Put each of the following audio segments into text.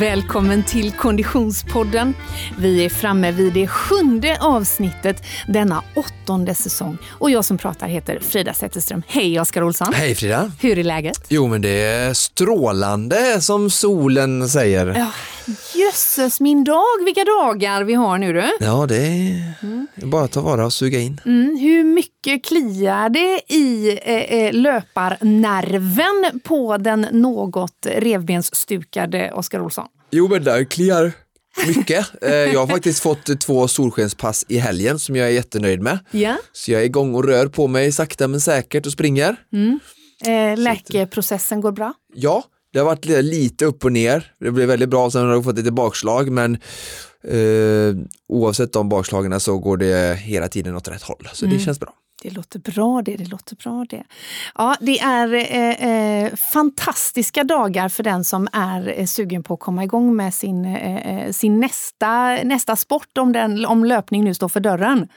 välkommen till Konditionspodden. Vi är framme vid det sjunde avsnittet denna åttonde säsong. Och jag som pratar heter Frida Zetterström. Hej Oskar Olsson! Hej Frida! Hur är läget? Jo men det är strålande som solen säger. Ja, jösses min dag, vilka dagar vi har nu du! Ja, det är mm. bara att ta vara och suga in. Mm, hur mycket kliar det i eh, eh löparnerven på den något revbensstukade Oskar Olsson? Jo, men där kliar mycket. Eh, jag har faktiskt fått två solskenspass i helgen som jag är jättenöjd med. Ja. Så jag är igång och rör på mig sakta men säkert och springer. Mm. Eh, läkeprocessen går bra? Ja, det har varit lite upp och ner. Det blev väldigt bra, sen har jag fått lite bakslag men eh, oavsett de bakslagen så går det hela tiden åt rätt håll. Så mm. det känns bra. Det låter bra det, det låter bra det. Ja, det är eh, eh, fantastiska dagar för den som är eh, sugen på att komma igång med sin, eh, sin nästa, nästa sport om, den, om löpning nu står för dörren.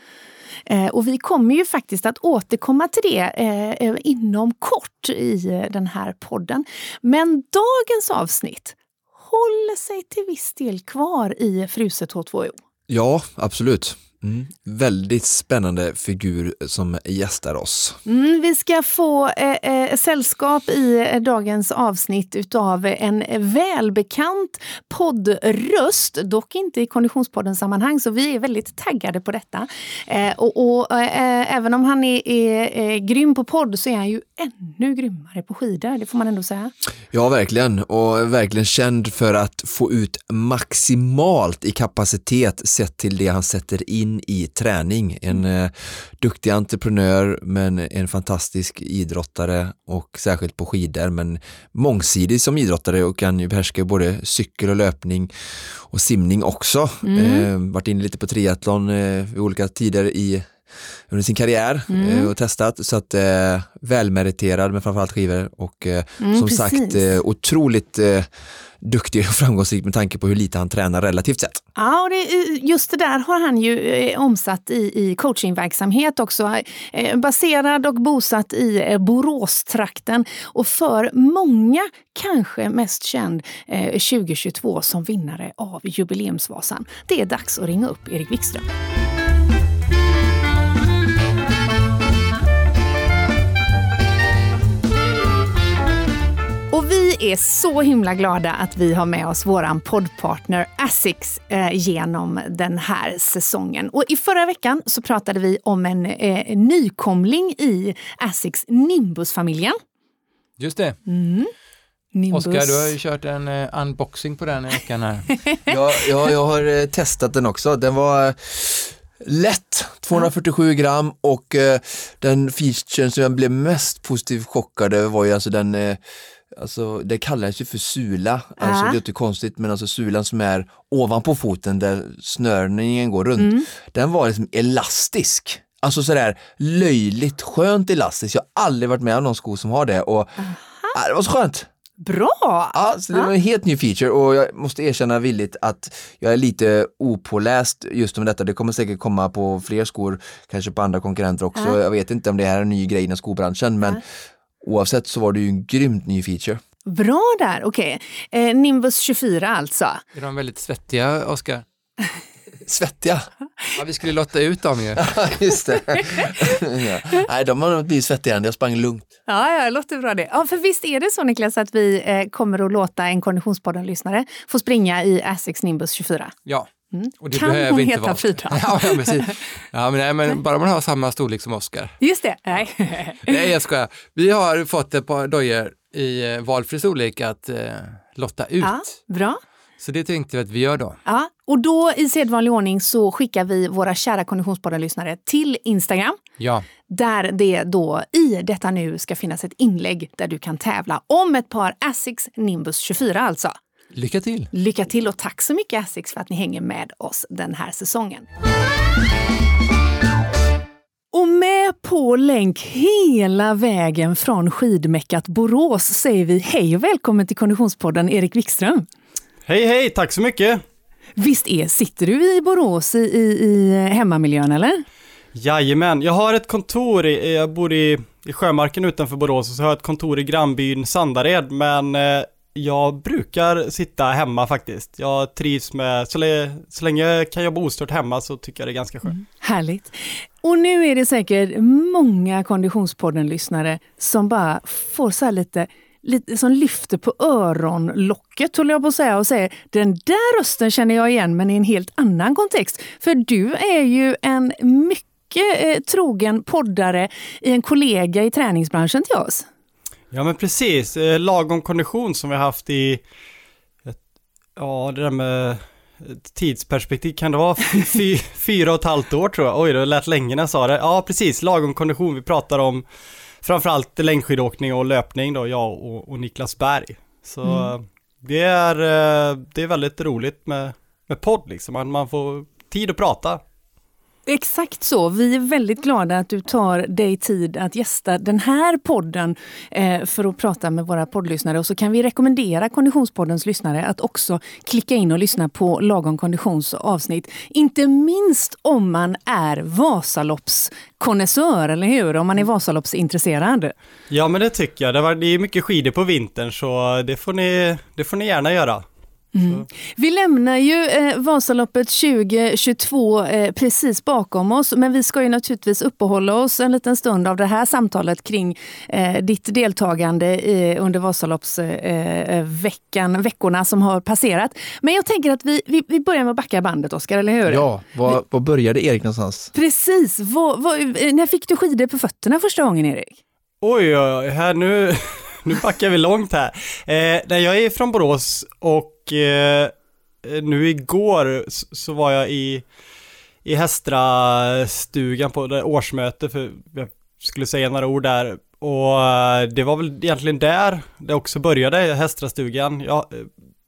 Eh, och vi kommer ju faktiskt att återkomma till det eh, eh, inom kort i den här podden. Men dagens avsnitt håller sig till viss del kvar i fruset H2O. Ja, absolut. Mm. Väldigt spännande figur som gästar oss. Mm, vi ska få eh, eh, sällskap i eh, dagens avsnitt utav en välbekant poddröst, dock inte i Konditionspodden sammanhang, så vi är väldigt taggade på detta. Eh, och, och eh, även om han är, är, är grym på podd så är han ju ännu grymmare på skidor, det får man ändå säga. Ja, verkligen. Och verkligen känd för att få ut maximalt i kapacitet sett till det han sätter in in i träning. En eh, duktig entreprenör men en fantastisk idrottare och särskilt på skidor men mångsidig som idrottare och kan ju behärska både cykel och löpning och simning också. Mm. Eh, varit inne lite på triathlon eh, vid olika tider i under sin karriär mm. Eh, och testat så att eh, välmeriterad med framförallt skivor och eh, mm, som precis. sagt eh, otroligt eh, duktig och framgångsrik med tanke på hur lite han tränar relativt sett. Ja, och det, just det där har han ju eh, omsatt i, i coachingverksamhet också. Eh, baserad och bosatt i eh, Boråstrakten och för många kanske mest känd 2022 som vinnare av Jubileumsvasan. Det är dags att ringa upp Erik Wikström. Är så himla glada att vi har med oss våran poddpartner Asics eh, genom den här säsongen. Och i förra veckan så pratade vi om en eh, nykomling i Asics Nimbus-familjen. Just det. Mm. Nimbus. Oskar, du har ju kört en uh, unboxing på den i veckan här. ja, ja, jag har uh, testat den också. Den var uh, lätt, 247 gram och den featuren som jag blev mest positivt chockad över var ju alltså den Alltså det kallas ju för sula, alltså det är inte konstigt men alltså sulan som är ovanpå foten där snörningen går runt, mm. den var liksom elastisk. Alltså sådär löjligt skönt elastisk. Jag har aldrig varit med om någon sko som har det och äh, det var så skönt. Bra! Ja, så det var en helt ny feature och jag måste erkänna villigt att jag är lite opåläst just om detta. Det kommer säkert komma på fler skor, kanske på andra konkurrenter också. Ja. Jag vet inte om det här är en ny grej inom skobranschen men Oavsett så var det ju en grymt ny feature. Bra där, okej. Okay. Eh, Nimbus 24 alltså. Är de väldigt svettiga, Oskar? Svettiga? Ja, vi skulle lotta ut dem ju. Just det. ja. Nej, de har nog blivit svettiga jag sprang lugnt. Ja, ja, det låter bra det. Ja, för visst är det så Niklas att vi eh, kommer att låta en Konditionspodden-lyssnare få springa i Asics Nimbus 24? Ja. Mm. kan hon heta vara... Frida? ja, ja, precis. Ja, men, nej, men bara man har samma storlek som Oskar. Just det. Nej. nej, jag skojar. Vi har fått ett par dojor i eh, valfri storlek att eh, lotta ut. Ja, bra. Så det tänkte vi att vi gör då. Ja, och då i sedvanlig ordning så skickar vi våra kära Konditionspodden-lyssnare till Instagram. Ja. Där det då i detta nu ska finnas ett inlägg där du kan tävla om ett par Asics Nimbus 24 alltså. Lycka till! Lycka till och tack så mycket Asics för att ni hänger med oss den här säsongen. Och med på länk hela vägen från skidmäckat Borås säger vi hej och välkommen till Konditionspodden Erik Wikström. Hej hej, tack så mycket! Visst är, sitter du i Borås i, i, i hemmamiljön eller? Jajamän, jag har ett kontor, i, jag bor i, i Sjömarken utanför Borås och så har jag ett kontor i grannbyn Sandared men eh, jag brukar sitta hemma faktiskt. Jag trivs med, så länge, så länge jag kan jobba ostört hemma så tycker jag det är ganska skönt. Mm, härligt. Och nu är det säkert många Konditionspodden-lyssnare som bara får så lite lite, som lyfter på öronlocket, håller jag på att säga, och säger den där rösten känner jag igen, men i en helt annan kontext. För du är ju en mycket eh, trogen poddare i en kollega i träningsbranschen till oss. Ja men precis, eh, lagom kondition som vi har haft i, ja det där med tidsperspektiv, kan det vara fy, fyra och ett halvt år tror jag? Oj, det lät länge när jag sa det. Ja precis, lagom kondition, vi pratar om framförallt längdskidåkning och löpning då, jag och, och Niklas Berg. Så mm. det, är, eh, det är väldigt roligt med, med podd liksom, man, man får tid att prata. Exakt så. Vi är väldigt glada att du tar dig tid att gästa den här podden eh, för att prata med våra poddlyssnare. Och så kan vi rekommendera Konditionspoddens lyssnare att också klicka in och lyssna på Lagom Konditions avsnitt. Inte minst om man är Vasaloppskonnässör, eller hur? Om man är Vasaloppsintresserad. Ja, men det tycker jag. Det är mycket skidor på vintern, så det får ni, det får ni gärna göra. Mm. Vi lämnar ju eh, Vasaloppet 2022 eh, precis bakom oss, men vi ska ju naturligtvis uppehålla oss en liten stund av det här samtalet kring eh, ditt deltagande i, under Vasaloppsveckan, eh, veckorna som har passerat. Men jag tänker att vi, vi, vi börjar med att backa bandet, Oskar, eller hur? Ja, var, var började Erik någonstans? Precis, var, var, eh, när fick du skidor på fötterna första gången, Erik? Oj, oj, här nu, nu backar vi långt här. Eh, jag är från Borås och eh, nu igår så var jag i, i Hästra-stugan på det årsmöte för jag skulle säga några ord där och eh, det var väl egentligen där det också började, Hästra-stugan. Jag,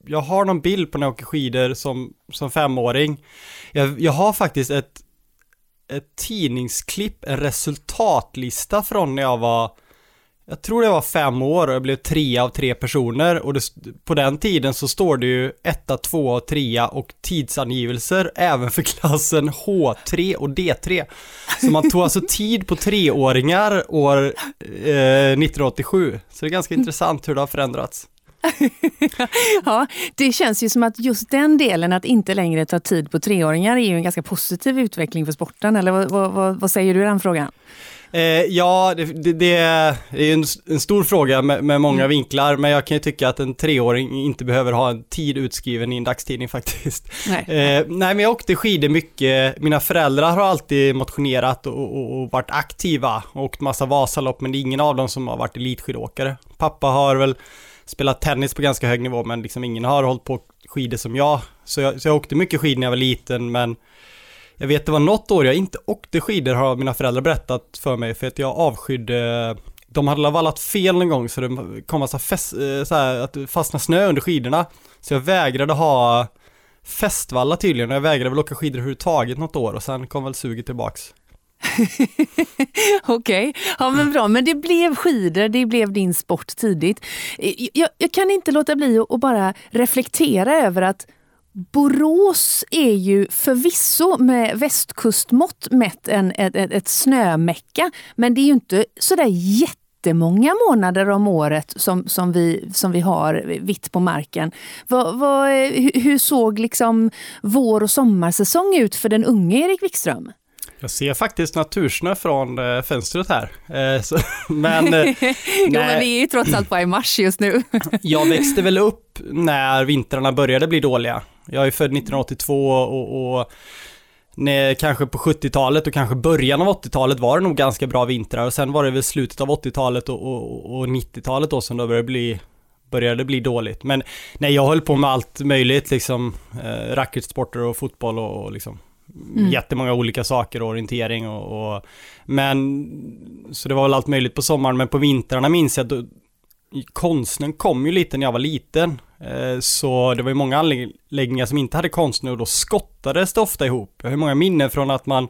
jag har någon bild på när jag åker skidor som, som femåring. Jag, jag har faktiskt ett, ett tidningsklipp, en resultatlista från när jag var jag tror det var fem år och jag blev tre av tre personer och det, på den tiden så står det ju etta, tvåa och trea och tidsangivelser även för klassen H3 och D3. Så man tog alltså tid på treåringar år eh, 1987. Så det är ganska intressant hur det har förändrats. ja, det känns ju som att just den delen, att inte längre ta tid på treåringar, är ju en ganska positiv utveckling för sporten. Eller vad, vad, vad säger du i den frågan? Eh, ja, det, det, det, är en, en stor fråga med, med många mm. vinklar, men jag kan ju tycka att en treåring inte behöver ha en tid utskriven i en dagstidning faktiskt. Nej, eh, nej men jag åkte skidor mycket. Mina föräldrar har alltid motionerat och, och, och varit aktiva och åkt massa Vasalopp, men det är ingen av dem som har varit elitskidåkare. Pappa har väl spelat tennis på ganska hög nivå, men liksom ingen har hållit på skidor som jag. Så jag, så jag åkte mycket skidor när jag var liten, men jag vet det var något år jag inte åkte skidor har mina föräldrar berättat för mig för att jag avskydde de hade vallat fel någon gång så det kom massa fäst, eh, så här, att det fastnade snö under skidorna. Så jag vägrade ha fästvalla tydligen och jag vägrade väl åka skidor överhuvudtaget något år och sen kom väl suget tillbaks. Okej, okay. ja men bra. Men det blev skidor, det blev din sport tidigt. Eh, jag, jag kan inte låta bli att bara reflektera över att Borås är ju förvisso med västkustmått mätt en, ett, ett, ett snömecka, men det är ju inte sådär jättemånga månader om året som, som, vi, som vi har vitt på marken. Vad, vad, hur såg liksom vår och sommarsäsong ut för den unge Erik Wikström? Jag ser faktiskt natursnö från äh, fönstret här. Så, men, äh, jo, men vi är ju trots allt bara i mars just nu. jag växte väl upp när vintrarna började bli dåliga. Jag är född 1982 och, och när, kanske på 70-talet och kanske början av 80-talet var det nog ganska bra vintrar och sen var det väl slutet av 80-talet och, och, och 90-talet då som då började bli började bli dåligt. Men nej, jag höll på med allt möjligt liksom. Eh, racketsporter och fotboll och, och liksom mm. jättemånga olika saker, orientering och, och, Men, så det var väl allt möjligt på sommaren, men på vintrarna minns jag att konsten kom ju lite när jag var liten. Eh, så det var ju många anläggningar som inte hade konstnö och då skottades det ofta ihop. Jag har många minnen från att man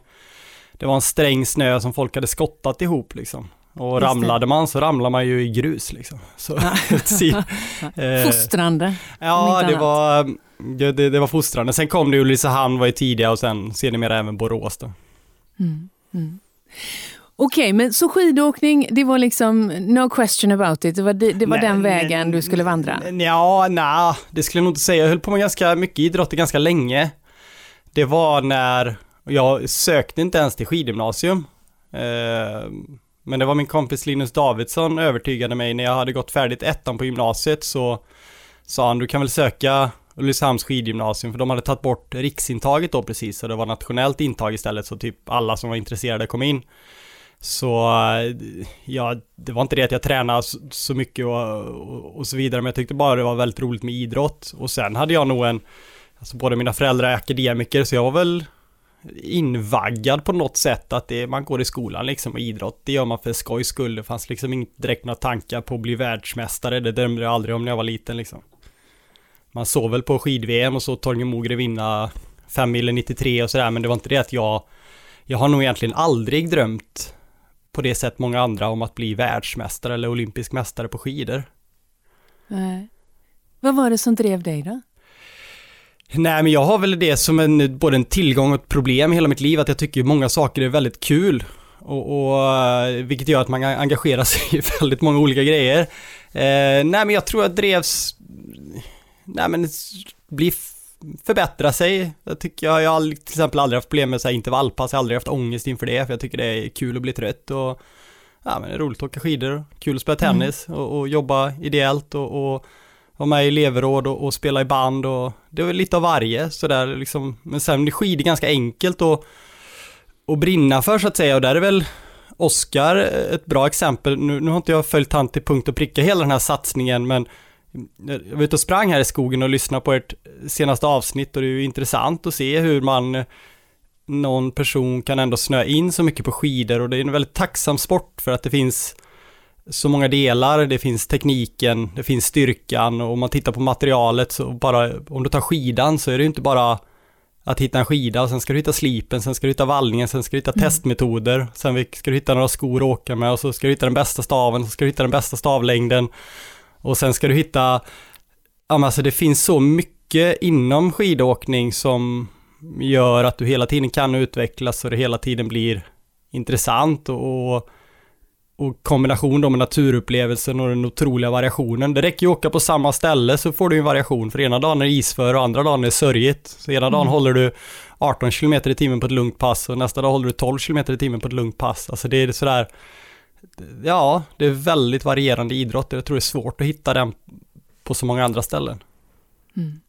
Det var en sträng snö som folk hade skottat ihop liksom. Och ramlade man så ramlade man ju i grus liksom. Så, eh, fostrande. Ja, det var, det, det, var fostrande. Sen kom det Ulricehamn var ju tidiga och sen sedermera även Borås då. Mm, mm. Okej, men så skidåkning, det var liksom no question about it. Det var, det, det var Nej, den vägen du skulle vandra? Ja, nej, det skulle jag nog inte säga. Jag höll på med ganska mycket idrott ganska länge. Det var när jag sökte inte ens till skidgymnasium. Eh, Men det var min kompis Linus Davidsson övertygade mig när jag hade gått färdigt ettan på gymnasiet så sa han du kan väl söka Ulricehamns skidgymnasium för de hade tagit bort riksintaget då precis så det var nationellt intag istället så typ alla som var intresserade kom in. Så ja, det var inte det att jag tränade så, mycket och, och, och så vidare men jag tyckte bara det var väldigt roligt med idrott och sen hade jag nog en Alltså båda mina föräldrar är akademiker så jag var väl invaggad på något sätt att det, man går i skolan liksom och idrott, det gör man för skojs skull. Det fanns liksom inte direkt några tankar på att bli världsmästare, det drömde jag aldrig om när jag var liten liksom. Man såg väl på skid-VM och så Torgny Mogre vinna 5 93 och sådär, men det var inte det att jag jag har nog egentligen aldrig drömt på det sätt många andra om att bli världsmästare eller olympisk mästare på skidor. Nej. Vad var det som drev dig då? Nej, men jag har väl det som en, både en tillgång och ett problem i hela mitt liv, att jag tycker många saker är väldigt kul. Och, och, eh, vilket gör att man engagerar sig i väldigt många olika grejer. Eh, nej, men jag tror jag drevs... Nej, men bli förbättra sig. Jag tycker jag, jag har till exempel aldrig haft problem med så här intervallpass, jag har aldrig haft ångest inför det, för jag tycker det är kul att bli trött och ja, men det är roligt att åka skidor, kul att spela tennis mm. och, och, jobba ideellt och, och vara med i elevråd och, och, spela i band och det är väl lite av varje sådär liksom. Men sen blir skidor ganska enkelt och, och brinna för så att säga och där är väl Oskar ett bra exempel. Nu, nu har inte jag följt han till punkt och pricka hela den här satsningen men jag var ute och sprang här i skogen och lyssnade på ert senaste avsnitt och det är ju intressant att se hur man någon person kan ändå snöa in så mycket på skidor och det är en väldigt tacksam sport för att det finns så många delar, det finns tekniken, det finns styrkan och om man tittar på materialet så bara, om du tar skidan så är det inte bara att hitta en skida, sen ska du hitta slipen, sen ska du hitta vallningen, sen ska du hitta mm. testmetoder, sen ska du hitta några skor att åka med och så ska du hitta den bästa staven, så ska du hitta den bästa stavlängden och sen ska du hitta, ja men alltså det finns så mycket inom skidåkning som gör att du hela tiden kan utvecklas och det hela tiden blir intressant och, och kombination då med naturupplevelsen och den otroliga variationen. Det räcker ju att åka på samma ställe så får du en variation. För ena dagen är det isför och andra dagen är det sörjigt. Så ena dagen mm. håller du 18 km i timmen på ett lugnt pass och nästa dag håller du 12 km i timmen på ett lugnt pass. Alltså det är sådär ja, det är väldigt varierande idrotter. Jag tror det är svårt att hitta den på så många andra ställen. Mm.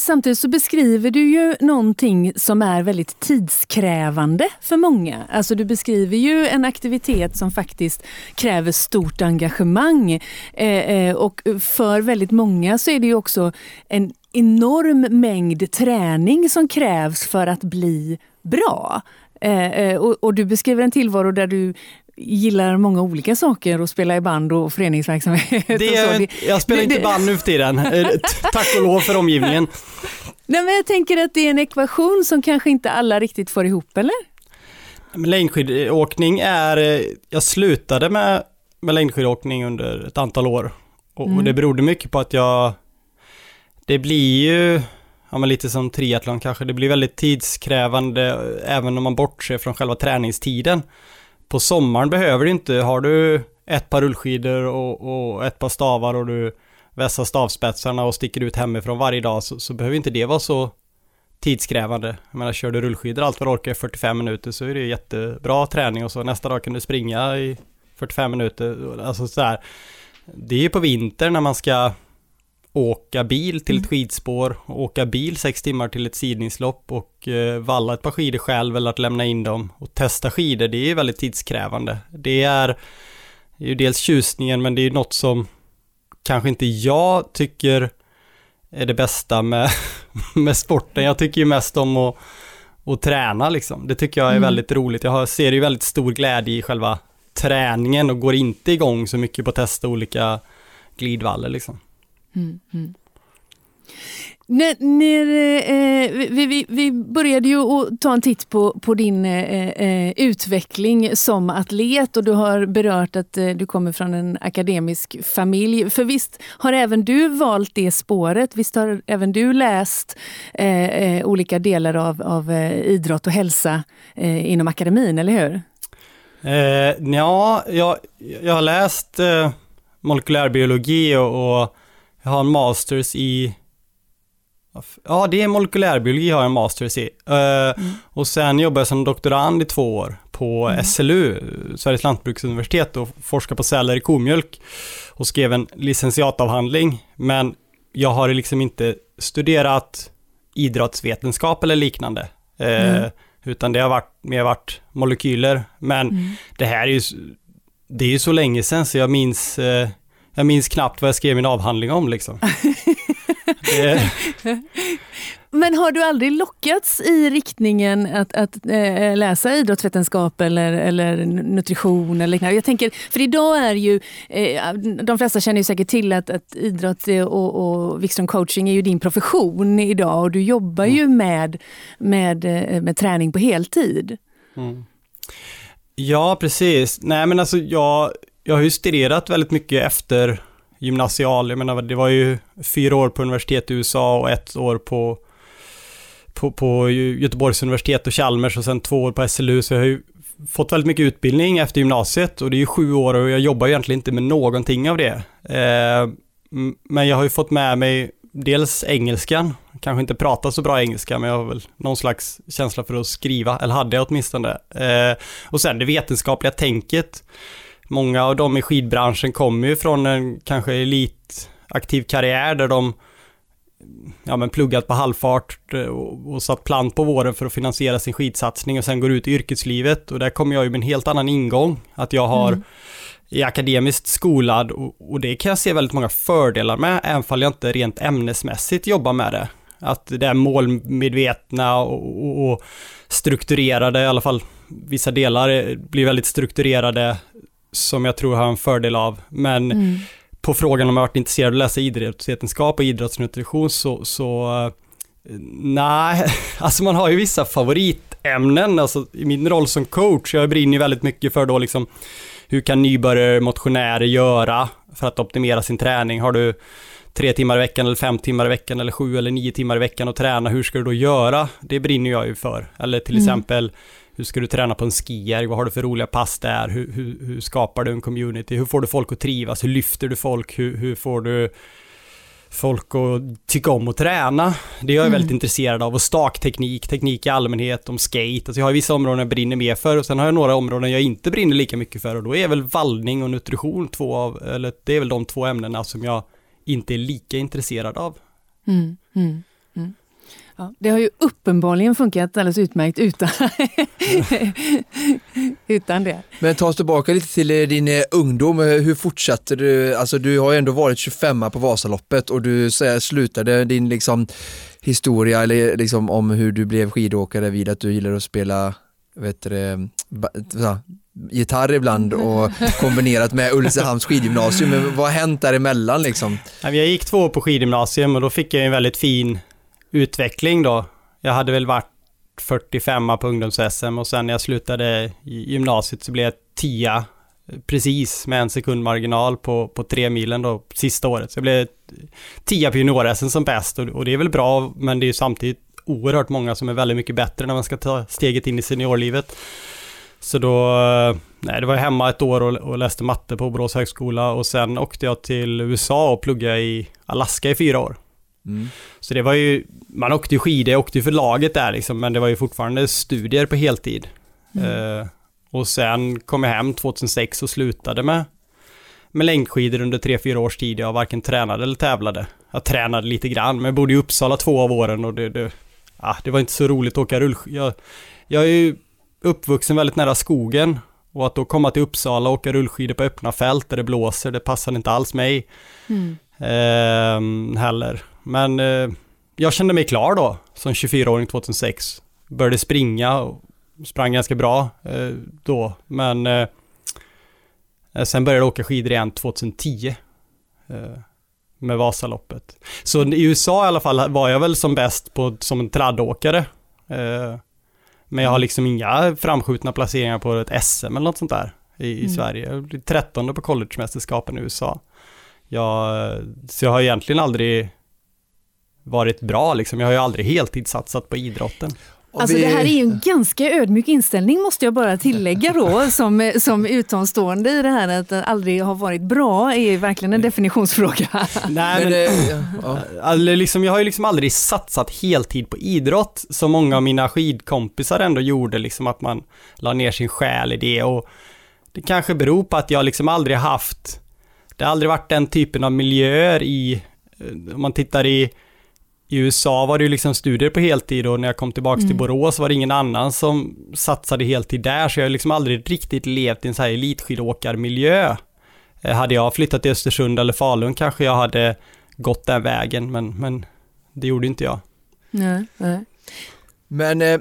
Samtidigt så beskriver du ju någonting som är väldigt tidskrävande för många. Alltså du beskriver ju en aktivitet som faktiskt kräver stort engagemang. Eh, eh och för väldigt många så är det ju också en enorm mängd träning som krävs för att bli bra. Eh, eh och, och, du beskriver en tillvaro där du gillar många olika saker och spela i band och föreningsverksamhet. Det, och så. jag spelar inte band nu för tiden, eh, tack och lov för omgivningen. Nej, men jag tänker att det är en ekvation som kanske inte alla riktigt får ihop, eller? Längdskidåkning är, eh, jag slutade med, med längdskidåkning under ett antal år. Och, mm. och det berodde mycket på att jag, det blir ju, ja men lite som triathlon kanske, det blir väldigt tidskrävande även om man bortser från själva träningstiden på sommaren behöver du inte, har du ett par rullskidor och, och ett par stavar och du vässar stavspetsarna och sticker ut hemifrån varje dag så, så behöver inte det vara så tidskrävande. Jag menar, kör du rullskidor allt vad du orkar i 45 minuter så är det jättebra träning och så nästa dag kan du springa i 45 minuter. Alltså sådär. Det är ju på vintern när man ska åka bil till ett mm. skidspår, åka bil sex timmar till ett sidningslopp och eh, valla ett par skidor själv eller att lämna in dem och testa skidor, det är väldigt tidskrävande. Det är ju dels tjusningen men det är ju något som kanske inte jag tycker är det bästa med, med sporten. Jag tycker ju mest om att, att träna liksom. Det tycker jag är mm. väldigt roligt. Jag ser ju väldigt stor glädje i själva träningen och går inte igång så mycket på att testa olika glidvallar liksom. Mm, mm. När, när, eh, vi, vi, vi, började ju att ta en titt på, på din eh, eh, utveckling som atlet och du har berört att eh, du kommer från en akademisk familj. För visst har även du valt det spåret? Visst har även du läst eh, eh olika delar av, av eh, idrott och hälsa inom akademin, eller hur? Eh, ja, jag, jag har läst eh, molekylärbiologi och, och jag har en masters i Ja, det är molekylärbiologi har jag en masters i. Uh, mm. Och sen jobbar jag som doktorand i två år på mm. SLU, Sveriges lantbruksuniversitet och forskar på celler i komjölk och skrev en licentiatavhandling. Men jag har liksom inte studerat idrottsvetenskap eller liknande. Mm. utan det har varit, mer varit molekyler. Men mm. det här är ju, det är ju så länge sedan så jag minns, uh, jag minns knappt vad jag skrev min avhandling om liksom. Men har du aldrig lockats i riktningen att, att äh, läsa idrottsvetenskap eller, eller nutrition? Eller liknande? Jag tänker, för idag är ju, äh, de flesta känner ju säkert till att, att idrott och, och Wikström coaching är ju din profession idag och du jobbar mm. ju med, med, eh, med träning på heltid. Mm. Ja, precis. Nej, men alltså jag, jag har ju studerat väldigt mycket efter gymnasial. Jag menar, det var ju fyra år på universitet i USA och ett år på, på, på Göteborgs universitet och Chalmers och sen två år på SLU. Så jag har ju fått väldigt mycket utbildning efter gymnasiet och det är ju sju år och jag jobbar ju egentligen inte med någonting av det. Eh, men jag har ju fått med mig dels engelskan, kanske inte pratar så bra engelska, men jag har väl någon slags känsla för att skriva, eller hade jag åtminstone. Eh, och sen det vetenskapliga tänket många av dem i skidbranschen kommer ju från en kanske elitaktiv karriär där de ja, men pluggat på halvfart eh, och, och satt plant på våren för att finansiera sin skidsatsning och sen går ut i yrkeslivet och där kommer jag ju med en helt annan ingång. Att jag har mm. är akademiskt skolad och, och, det kan jag se väldigt många fördelar med, även om jag inte rent ämnesmässigt jobbar med det. Att det är målmedvetna och, och, och strukturerade, i alla fall vissa delar blir väldigt strukturerade som jag tror har en fördel av. Men mm. på frågan om jag varit intresserad av att läsa idrottsvetenskap och idrottsnutrition så, så nej, alltså man har ju vissa favoritämnen. Alltså i min roll som coach, jag brinner väldigt mycket för då liksom hur kan nybörjare motionärer göra för att optimera sin träning? Har du tre timmar i veckan eller fem timmar i veckan eller sju eller nio timmar i veckan att träna, hur ska du då göra? Det brinner jag ju för. Eller till mm. exempel hur ska du träna på en skijärg? Vad har du för roliga pass där? Hur, hur, hur, skapar du en community? Hur får du folk att trivas? Hur lyfter du folk? Hur, hur får du folk att tycka om att träna? Det är jag mm. väldigt intresserad av. Och stakteknik, teknik i allmänhet, om skate. Alltså jag har vissa områden jag brinner mer för och sen har jag några områden jag inte brinner lika mycket för och då är väl vallning och nutrition två av, eller det är väl de två ämnena som jag inte är lika intresserad av. Mm. Mm. Ja, det har ju uppenbarligen funkat alldeles utmärkt utan, utan det. Men ta oss tillbaka lite till eh, din eh, ungdom. Hur fortsatte du? Alltså du har ju ändå varit 25 på Vasaloppet och du så slutade din liksom, historia eller liksom, om hur du blev skidåkare vid att du gillade att spela vet du, gitarr ibland och kombinerat med Ulricehamns skidgymnasium. Men vad har hänt däremellan liksom? Jag gick två år på skidgymnasium och då fick jag en väldigt fin utveckling då. Jag hade väl varit 45 på ungdoms-SM och sen när jag slutade i gymnasiet så blev jag 10 precis med en sekund marginal på, på tre milen då sista året. Så jag blev 10 på junior-SM som bäst och, och, det är väl bra men det är ju samtidigt oerhört många som är väldigt mycket bättre när man ska ta steget in i seniorlivet. Så då, nej det var hemma ett år och, och läste matte på Borås högskola och sen åkte jag till USA och pluggade i Alaska i fyra år. Mm. Så det var ju, man åkte ju skidor, jag åkte ju för laget där liksom, men det var ju fortfarande studier på heltid. Mm. Uh, och sen kom jag hem 2006 och slutade med, med längdskidor under 3-4 års tid. Jag varken tränade eller tävlade. Jag tränade lite grann, men jag bodde i Uppsala två av åren och det, det, ah, det var inte så roligt att åka rullskidor. Jag, jag är ju uppvuxen väldigt nära skogen och att då komma till Uppsala och åka rullskidor på öppna fält där det blåser, det passade inte alls mig. Mm. Uh, heller. Men eh, jag kände mig klar då, som 24-åring 2006. Började springa och sprang ganska bra eh, då, men eh, sen började jag åka skidor igen 2010. Eh, med Vasaloppet. Så i USA i alla fall var jag väl som bäst på, som en traddåkare. Eh, men jag har liksom inga framskjutna placeringar på ett SM eller något sånt där i, i mm. Sverige. Jag blev 13 på collegemästerskapen i USA. Jag, så jag har egentligen aldrig varit bra liksom. Jag har ju aldrig heltidssatsat på idrotten. Alltså det här är ju en ganska ödmjuk inställning måste jag bara tillägga då som, som utomstående i det här att det aldrig har varit bra är verkligen en definitionsfråga. Nej, Men, ja. Alltså, liksom, jag har ju liksom aldrig satsat heltid på idrott som många av mina skidkompisar ändå gjorde, liksom att man la ner sin själ i det och det kanske beror på att jag liksom aldrig haft, det har aldrig varit den typen av miljöer i, om man tittar i i USA var det ju liksom studier på heltid och när jag kom tillbaks till Borås var det ingen annan som satsade heltid där så jag har liksom aldrig riktigt levt i en så här elitskidåkarmiljö. Eh, Hade jag flyttat till Östersund eller Falun kanske jag hade gått den vägen, men, men det gjorde inte jag. Nej, nej. Men eh,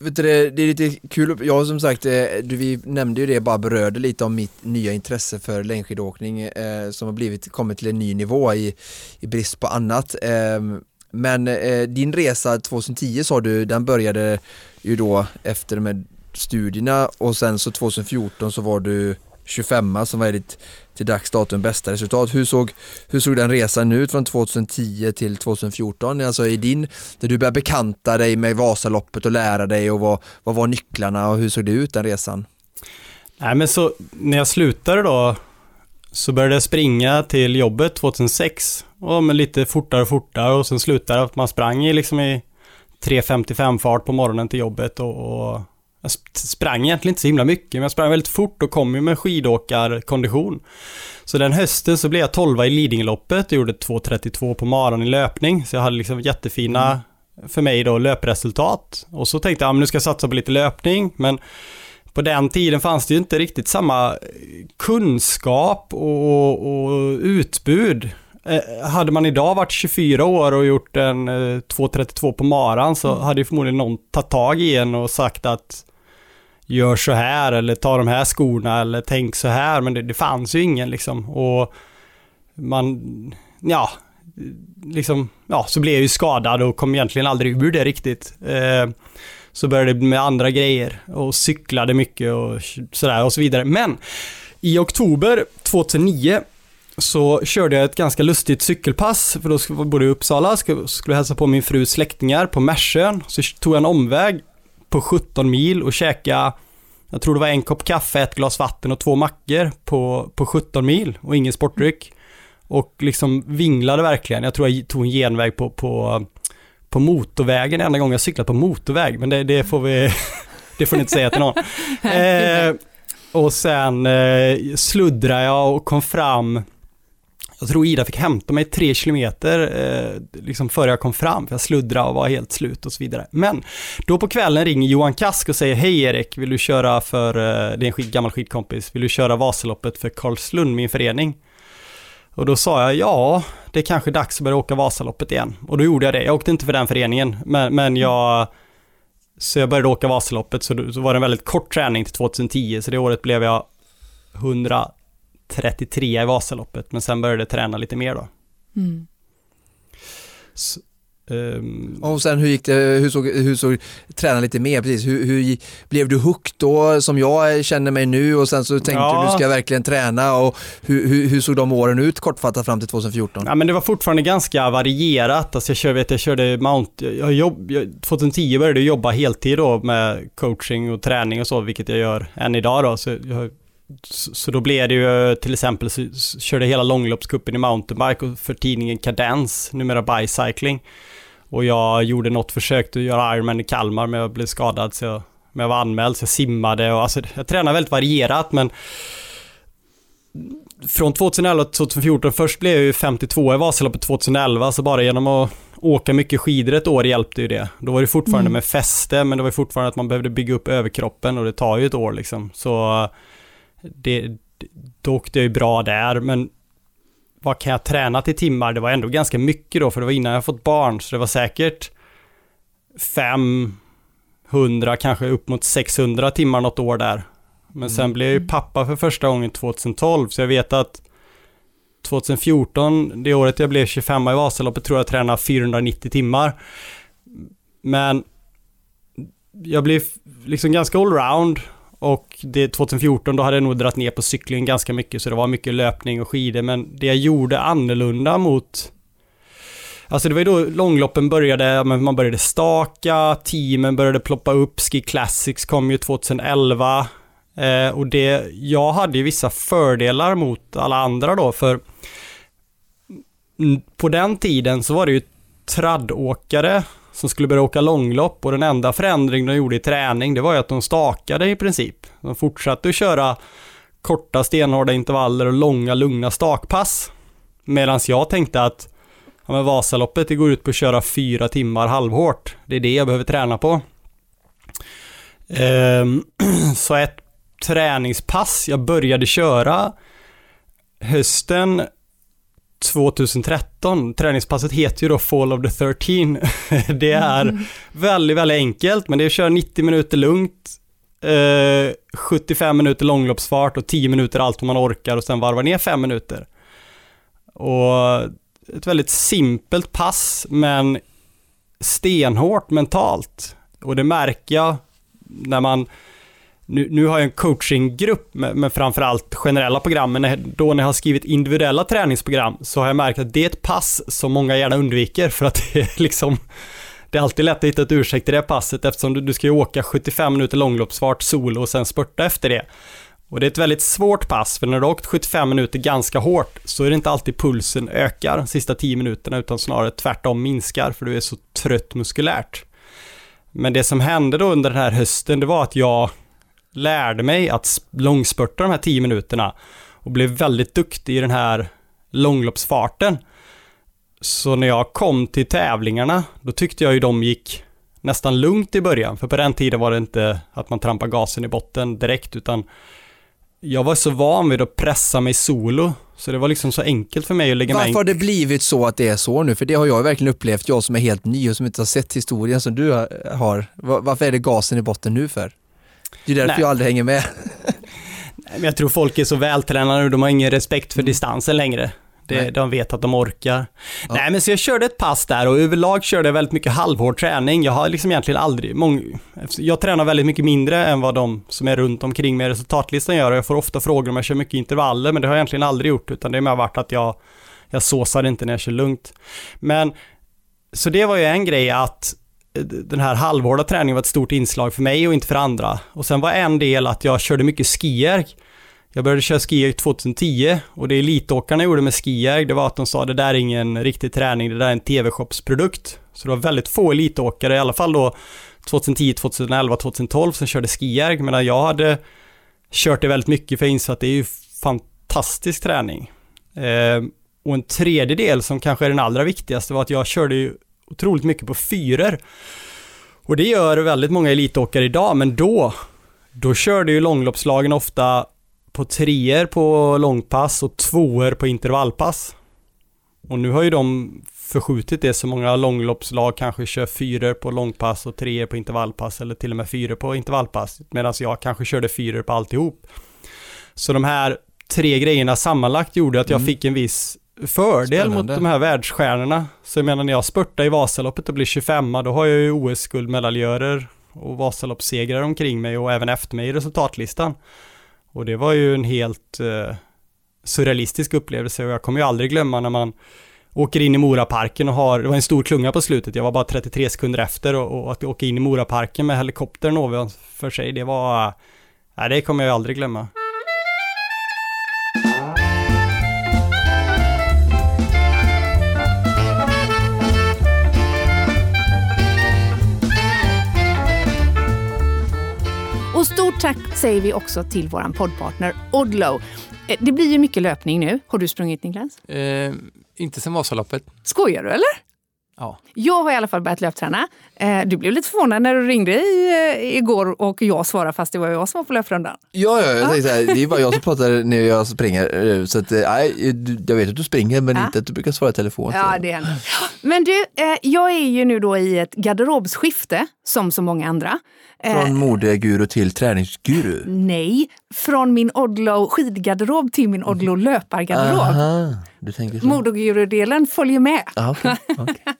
vet du, det, är lite kul, jag som sagt, eh, du, vi nämnde ju det, bara berörde lite om mitt nya intresse för längdskidåkning eh, som har blivit, kommit till en ny nivå i, i brist på annat. Eh, men eh, din resa 2010 sa du, den började ju då efter med studierna och sen så 2014 så var du 25 som var ditt till dags datum bästa resultat. Hur såg, hur såg den resan ut från 2010 till 2014? Alltså i din, där du började bekanta dig med Vasaloppet och lära dig och vad, vad var nycklarna och hur såg det ut den resan? Nej men så när jag slutade då så började jag springa till jobbet 2006 och men lite fortare och fortare. Och sen slutade att man sprang i liksom i 3.55 fart på morgonen till jobbet. Och, och jag sp- sprang egentligen inte så himla mycket men jag sprang väldigt fort och kom ju med skidåkarkondition. Så den hösten så blev jag 12 i Lidingöloppet och gjorde 2.32 på maran i löpning. Så jag hade liksom jättefina för mig då löpresultat. Och så tänkte jag ja, men nu ska jag satsa på lite löpning. Men på den tiden fanns det ju inte riktigt samma kunskap och, och utbud. Eh, hade man idag varit 24 år och gjort en eh, 2.32 på maran så hade ju förmodligen någon tagit tag i en och sagt att gör så här eller ta de här skorna eller tänk så här men det, det fanns ju ingen liksom och man, ja, liksom, ja så blev jag ju skadad och kom egentligen aldrig ur det riktigt. Eh, så började det med andra grejer och cyklade mycket och sådär och så vidare. Men i oktober 2009 så körde jag ett ganska lustigt cykelpass, för då bodde jag i Uppsala, skulle, skulle hälsa på min frus släktingar på Märsön. Så tog jag en omväg på 17 mil och käkade, jag tror det var en kopp kaffe, ett glas vatten och två mackor på, på 17 mil och ingen sportdryck. Och liksom vinglade verkligen. Jag tror jag tog en genväg på, på, på motorvägen enda gången jag cyklat på motorväg, men det, det får vi, det får ni inte säga till någon. Eh, och sen eh, sluddrade jag och kom fram jag tror Ida fick hämta mig tre kilometer eh, liksom före jag kom fram, för jag sluddrade och var helt slut och så vidare. Men då på kvällen ringer Johan Kask och säger Hej Erik, vill du köra för, eh, det är en skid, gammal skidkompis, vill du köra Vasaloppet för Karlslund, min förening? Och då sa jag ja, det är kanske dags att börja åka Vasaloppet igen. Och då gjorde jag det. Jag åkte inte för den föreningen, men, men jag så jag började åka Vasaloppet, så, då- så var det en väldigt kort träning till 2010, så det året blev jag 133 i Vasaloppet, men sen började jag träna lite mer då. Mm. Så, ehm, Och sen hur gick det, hur såg, hur såg träna lite mer precis, hur, hur blev du hooked då som jag känner mig nu och sen så tänkte Ja. du ska jag verkligen träna och hur, hur, hur såg de åren ut kortfattat fram till 2014? Ja men det var fortfarande ganska varierat. Alltså jag körde, vet, jag körde Mount, jag jobb, jag, 2010 började jag jobba heltid då med coaching och träning och så, vilket jag gör än idag då. Så, jag, så, då blev det ju till exempel så, körde hela långloppscupen i mountainbike och för tidningen Cadence, numera Bicycling. Och jag gjorde något försök att göra Ironman i Kalmar men jag blev skadad så jag, men jag var anmäld så jag simmade och alltså jag tränade väldigt varierat men från 2011 till 2014, först blev jag ju 52 i Vasaloppet 2011, så bara genom att åka mycket skidor ett år hjälpte ju det. Då var det fortfarande med fäste, men det var fortfarande att man behövde bygga upp överkroppen och det tar ju ett år liksom. Så det, då åkte jag ju bra där, men vad kan jag träna till timmar? Det var ändå ganska mycket då, för det var innan jag fått barn, så det var säkert 500, kanske upp mot 600 timmar något år där. Men sen blev jag ju pappa för första gången 2012, så jag vet att 2014, det året jag blev 25 i Vasaloppet, tror jag tränade 490 timmar. Men jag blev liksom ganska allround och det 2014 då hade jag nog dragit ner på cyklingen ganska mycket så det var mycket löpning och skidor men det jag gjorde annorlunda mot Alltså det var ju då långloppen började, man började staka, teamen började ploppa upp, Ski Classics kom ju 2011. Eh, och det, jag hade ju vissa fördelar mot alla andra då, för på den tiden så var det ju traddåkare som skulle börja åka långlopp och den enda förändring de gjorde i träning det var ju att de stakade i princip. De fortsatte att köra korta stenhårda intervaller och långa lugna stakpass. Medan jag tänkte att ja, men Vasaloppet det går ut på att köra fyra timmar halvhårt. Det är det jag behöver träna på. Ehm, så ett träningspass jag började köra hösten 2013. Träningspasset heter ju då Fall of the 13. Det är mm. väldigt, väldigt enkelt, men det är att köra 90 minuter lugnt, eh, 75 minuter långloppsfart och 10 minuter allt man orkar och sen varva ner 5 minuter. Och ett väldigt simpelt pass, men stenhårt mentalt. Och det märker jag när man nu, nu har jag en coachinggrupp med, med framförallt generella program, men då när jag har skrivit individuella träningsprogram så har jag märkt att det är ett pass som många gärna undviker för att det är liksom det är alltid lätt att hitta ett ursäkt i det passet eftersom du, du ska ju åka 75 minuter långloppsfart solo och sen spurta efter det. Och det är ett väldigt svårt pass, för när du har åkt 75 minuter ganska hårt så är det inte alltid pulsen ökar de sista 10 minuterna, utan snarare tvärtom minskar, för du är så trött muskulärt. Men det som hände då under den här hösten, det var att jag lärde mig att långspurta de här 10 minuterna och blev väldigt duktig i den här långloppsfarten. Så när jag kom till tävlingarna, då tyckte jag ju de gick nästan lugnt i början, för på den tiden var det inte att man trampade gasen i botten direkt, utan jag var så van vid att pressa mig solo, så det var liksom så enkelt för mig att lägga Varför mig... har det blivit så att det är så nu? För det har jag verkligen upplevt, jag som är helt ny och som inte har sett historien som du har. Varför är det gasen i botten nu för? Det är därför Nej. jag aldrig hänger med. Men jag tror folk är så vältränade och de har ingen respekt för mm. distansen längre. Det, de vet att de orkar. Ja. Nej men så jag körde ett pass där och överlag körde jag väldigt mycket halvhård träning. Jag har liksom egentligen aldrig, mång, jag tränar väldigt mycket mindre än vad de som är runt omkring mig resultatlistan gör. Jag får ofta frågor om jag kör mycket intervaller men det har jag egentligen aldrig gjort utan det har varit att jag, jag såsar inte när jag kör lugnt. Men så det var ju en grej att den här halvhårda träningen var ett stort inslag för mig och inte för andra. Och sen var en del att jag körde mycket skierg. Jag började köra skierg 2010 och det elitåkarna gjorde med skierg det var att de sa det där är ingen riktig träning, det där är en TV-shopsprodukt. Så det var väldigt få elitåkare, i alla fall då 2010, 2011, 2012 som körde skierg, medan jag hade kört det väldigt mycket för jag insåg att det är ju fantastisk träning. Eh, och en tredje del som kanske är den allra viktigaste var att jag körde ju otroligt mycket på fyror. Och det gör väldigt många elitåkare idag, men då, då körde ju långloppslagen ofta på treor på långpass och tvåor på intervallpass. Och nu har ju de förskjutit det så många långloppslag kanske kör fyror på långpass och treor på intervallpass eller till och med fyror på intervallpass medan jag kanske körde fyror på alltihop. Så de här tre grejerna sammanlagt gjorde att jag mm. fick en viss fördel Spännande. mot de här världsstjärnorna. Så jag menar när jag spurtar i Vasaloppet och blir 25 då har jag ju OS-guldmedaljörer och Vasaloppssegrar omkring mig och även efter mig i resultatlistan. Och det var ju en helt eh, surrealistisk upplevelse och jag kommer ju aldrig glömma när man åker in i Moraparken och har, det var en stor klunga på slutet, jag var bara 33 sekunder efter och, och att åka in i Moraparken med helikoptern ovanför sig, det var, nej det kommer jag aldrig glömma. Tack säger vi också till vår poddpartner Odlo. Eh, det blir ju mycket löpning nu. Har du sprungit Niklas? Eh, inte sen Vasaloppet. Skojar du eller? Ja. Jag har i alla fall börjat löpträna. Eh, du blev lite förvånad när du ringde i, igår och jag svarade fast det var jag som var på löprundan. Ja, ja jag tänkte här, det är bara jag som pratar när jag springer. Så att, nej, jag vet att du springer men ja. inte att du brukar svara i telefon. Ja, det händer. Men du, jag är ju nu då i ett garderobsskifte som så många andra. Från eh, modeguru till träningsguru? Nej, från min Odlo skidgarderob till min Odlo löpargarderob. Aha, du tänker så. Modeguru-delen följer med. Ah, okay, okay. Mm.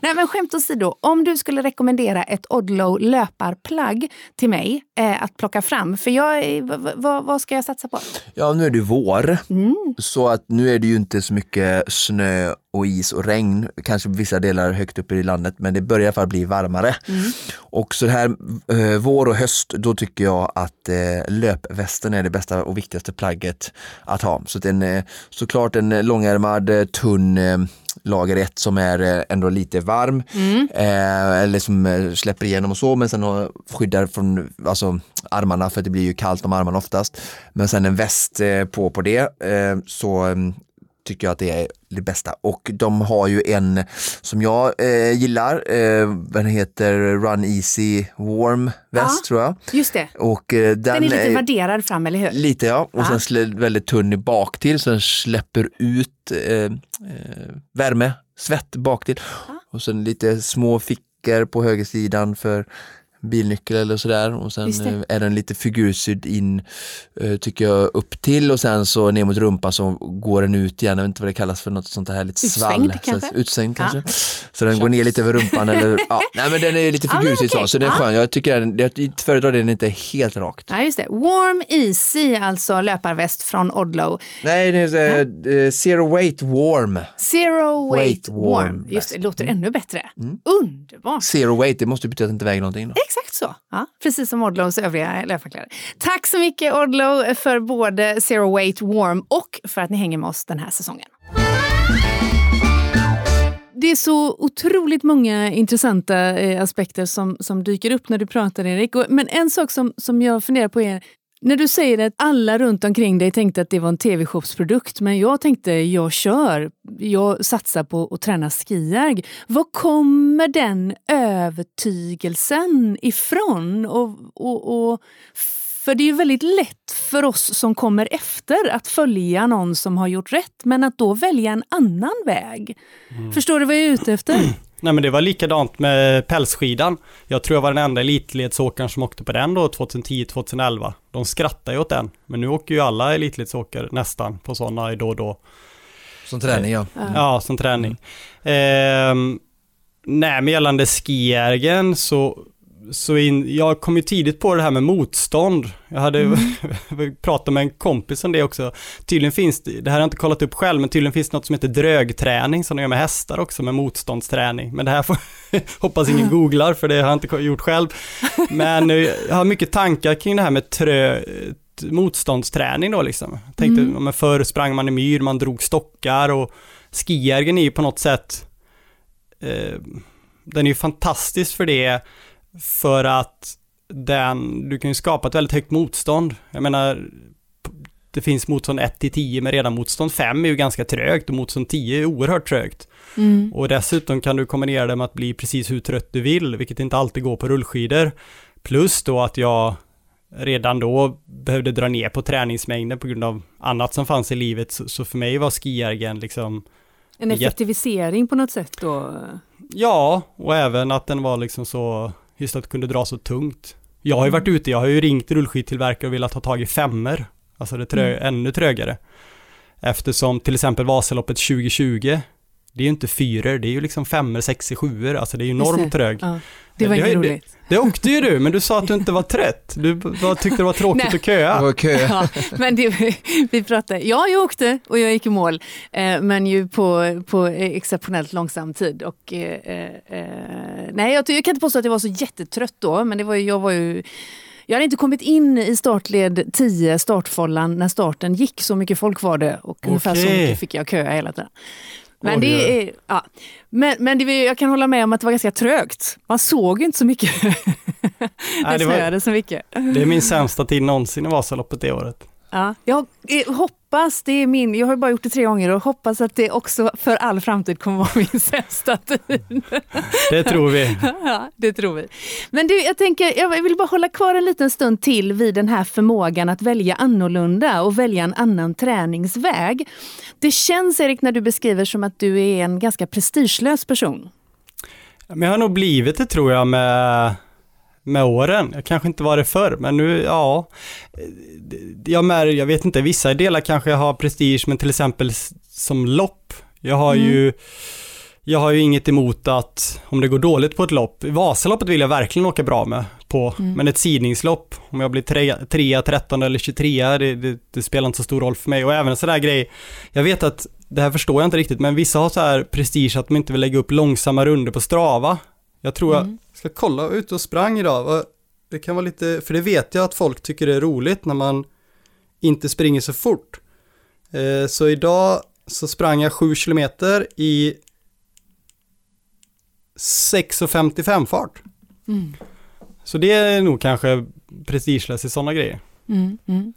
Nej men skämt åsido, om du skulle rekommendera ett Odlo löparplagg till mig eh, att plocka fram, för jag, vad ska jag satsa på? Ja, nu är det vår, mm. så att nu är det ju inte så mycket snö och is och regn, kanske vissa delar högt upp i landet, men det börjar i alla fall bli varmare. Och så här eh, vår och höst, då tycker jag att eh, löpvästen är det bästa och viktigaste plagget att ha. Så att en, eh, såklart en långärmad, eh, tunn eh, lager 1 som är eh, ändå lite varm, eh, eller som eh, släpper igenom och så, men sen skyddar från alltså, armarna för att det blir ju kallt om armarna oftast. Men sen en väst på på det, så mm, tycker jag att det är det bästa. Och de har ju en som jag eh, gillar, eh, den heter Run Easy Warm väst Ja. tror jag. Just det. Och eh, den, Den är lite är- vadderad fram, eller hur? Lite ja, och Ja. sen väldigt tunn i bak till så den släpper ut eh, eh, värme, svett bak till. Och sen lite små fickor på högersidan för bilnyckel eller sådär och sen eh, är den lite figursydd in eh, tycker jag upp till och sen så ner mot rumpan så går den ut igen, jag vet inte vad det kallas för något sånt här lite Utsvängd svall. kanske? Så, utsvängd Ja. kanske. Så den går ner lite över rumpan eller ja, nej men den är lite Ja, figursydd okej. så, så den är Ja. skön. Jag tycker den, jag föredrar den inte helt rakt. Ja, just det. Warm Easy, alltså löparväst från Odlow. Nej, det är eh, Zero Weight Warm. Zero Weight, Weight Warm. Warm Just det, låter ännu bättre. Underbart! Zero Weight, det måste betyda att det inte väger någonting då. Exakt så. Ja, precis som Odlows övriga löparkläder. Tack så mycket Odlow för både Zero Weight Warm och för att ni hänger med oss den här säsongen. Det är så otroligt många intressanta eh, aspekter som, som dyker upp när du pratar Erik. Och, men en sak som, som jag funderar på är när du säger att alla runt omkring dig tänkte att det var en tv-shopsprodukt, men jag tänkte jag kör, jag satsar på att träna skijärg. Var kommer den övertygelsen ifrån? Och, och, och, för det är ju väldigt lätt för oss som kommer efter att följa någon som har gjort rätt, men att då välja en annan väg. Förstår du vad jag är ute efter? Nej men det var likadant med pälsskidan. Jag tror jag var den enda elitledsåkaren som åkte på den då 2010-2011. De skrattar ju åt den. Men nu åker ju alla elitledsåkare nästan på sådana då och då. Som träning ja. Ja, som träning. Ehm, nej, men gällande skijärgen så, så in, jag kom ju tidigt på det här med motstånd. Jag hade pratat med en kompis om det också. Tydligen finns det, det här har jag inte kollat upp själv, men tydligen finns det något som heter drögträning som de gör med hästar också, med motståndsträning. Men det här får, hoppas ingen googlar, för det har jag inte gjort själv. Men eh, jag har mycket tankar kring det här med trö, motståndsträning då liksom. Jag tänkte, mm. men förr sprang man i myr, man drog stockar och skijärgen är ju på något sätt eh, den är ju fantastisk för det för att den, du kan ju skapa ett väldigt högt motstånd. Jag menar, det finns motstånd 1 till 10 men redan motstånd 5 är ju ganska trögt och motstånd 10 är oerhört trögt. Mm. Och dessutom kan du kombinera det med att bli precis hur trött du vill, vilket inte alltid går på rullskidor. Plus då att jag redan då behövde dra ner på träningsmängden på grund av annat som fanns i livet. Så, så för mig var skijärgen liksom En effektivisering på något sätt då? Ja, och även att den var liksom så, just att kunde dra så tungt. Jag har ju varit ute, jag har ju ringt rullskidtillverkare och velat ha tag i femmer. Alltså det trö, mm. ännu trögare. Eftersom till exempel Vasaloppet 2020, det är ju inte fyror, det är ju liksom femmer, sexor, sjuor, alltså det är ju enormt trög. Ja, det var det, roligt. Det, det åkte ju du, men du sa att du inte var trött. Du bara tyckte det var tråkigt Nej. att köa. Det var kö. Ja, men det, vi pratade, ja jag åkte och jag gick i mål, eh, men ju på, på exceptionellt långsam tid. Och, eh, eh, nej, jag, jag kan inte påstå att jag var så jättetrött då, men det var, jag var ju jag hade inte kommit in i startled 10, startfållan, när starten gick. Så mycket folk var det och ungefär så mycket fick jag köa hela tiden. Men, det är, ja. men, men det, jag kan hålla med om att det var ganska trögt. Man såg inte så mycket. Nej, det var, så mycket. det är min sämsta tid någonsin i Vasaloppet det året. Ja, jag eh, hoppas, det är min, jag har bara gjort det tre gånger och hoppas att det också för all framtid kommer vara min sämsta tid. Det tror vi. ja, det tror vi. Men du, jag tänker, jag vill bara hålla kvar en liten stund till vid den här förmågan att välja annorlunda och välja en annan träningsväg. Det känns, Erik, när du beskriver som att du är en ganska prestigelös person. Men jag har nog blivit det tror jag med, med åren. Jag kanske inte var det förr, men nu, ja. Jag, mär, jag vet inte, vissa delar kanske jag har prestige, men till exempel som lopp. Jag har Mm. ju jag har ju inget emot att om det går dåligt på ett lopp, Vasaloppet vill jag verkligen åka bra med på, Mm. men ett sidningslopp, om jag blir 3, 13 eller 23, det, det, det spelar inte så stor roll för mig. Och även en sån där grej, jag vet att det här förstår jag inte riktigt, men vissa har så här prestige att de inte vill lägga upp långsamma runder på Strava. Jag tror jag Mm. ska kolla ut och sprang idag. Det kan vara lite, för det vet jag att folk tycker det är roligt när man inte springer så fort. Eh, så idag så sprang jag 7 kilometer i 6.55 fart. Mm. Så det är nog kanske prestigelöst i sådana grejer. Mm. Mm.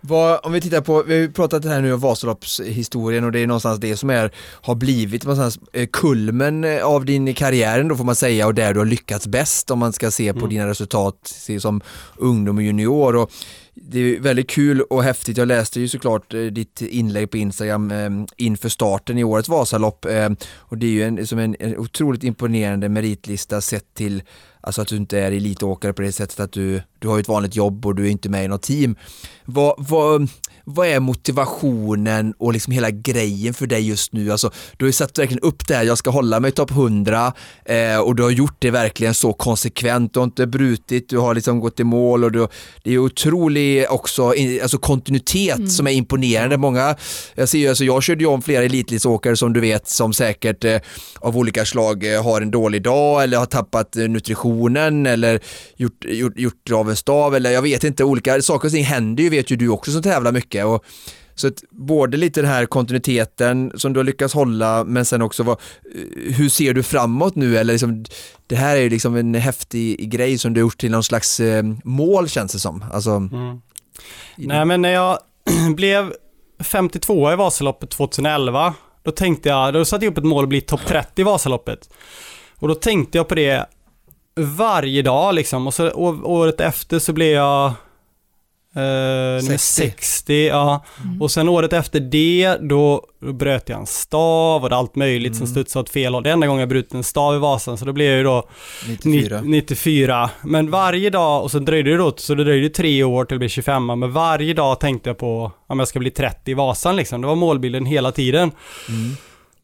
Vad, om vi tittar på, vi har ju pratat här nu om Vasaloppshistorien och det är någonstans det som är, har blivit någonstans eh, kulmen eh, av din karriär då får man säga och där du har lyckats bäst om man ska se på Mm. dina resultat som ungdom och junior. Och det är väldigt kul och häftigt. Jag läste ju såklart eh, ditt inlägg på Instagram eh, inför starten i årets Vasalopp eh, och det är ju en, som en, en otroligt imponerande meritlista sett till Alltså att du inte är elitåkare på det sättet att du, du har ju ett vanligt jobb och du är inte med i något team. Vad, vad, vad är motivationen och liksom hela grejen för dig just nu? Alltså, du har ju satt verkligen upp det här, jag ska hålla mig topp 100 eh, och du har gjort det verkligen så konsekvent, du har inte brutit, du har liksom gått i mål och du, det är otrolig också i- alltså kontinuitet som är imponerande. Många, jag ser ju, alltså jag körde ju om flera elitlidsåkare som du vet som säkert eh, av olika slag eh, har en dålig dag eller har tappat eh, nutritionen eller gjort, gjort, gjort av en stav eller jag vet inte, olika saker och ting händer ju vet ju du också som tävlar mycket. Och, så att både lite den här kontinuiteten som du har lyckats hålla men sen också vad, eh, hur ser du framåt nu eller liksom, det här är ju liksom en häftig grej som du har gjort till någon slags eh, mål känns det som. Alltså, Mm. Nej men när jag blev 52 i Vasaloppet 2011, då tänkte jag, då satte jag upp ett mål att bli topp 30 i Vasaloppet. Och då tänkte jag på det varje dag liksom och så året efter så blev jag eh, nummer 60. 60. ja. Och sen året efter det, då, då bröt jag en stav och det allt möjligt som studsade åt fel håll. Det enda gången jag brutit en stav i Vasan, så då blev jag ju då 94. 94. Men varje dag, och så dröjde det då, så det dröjde tre år till jag blev 25 men varje dag tänkte jag på om jag ska bli 30 i Vasan liksom. Det var målbilden hela tiden.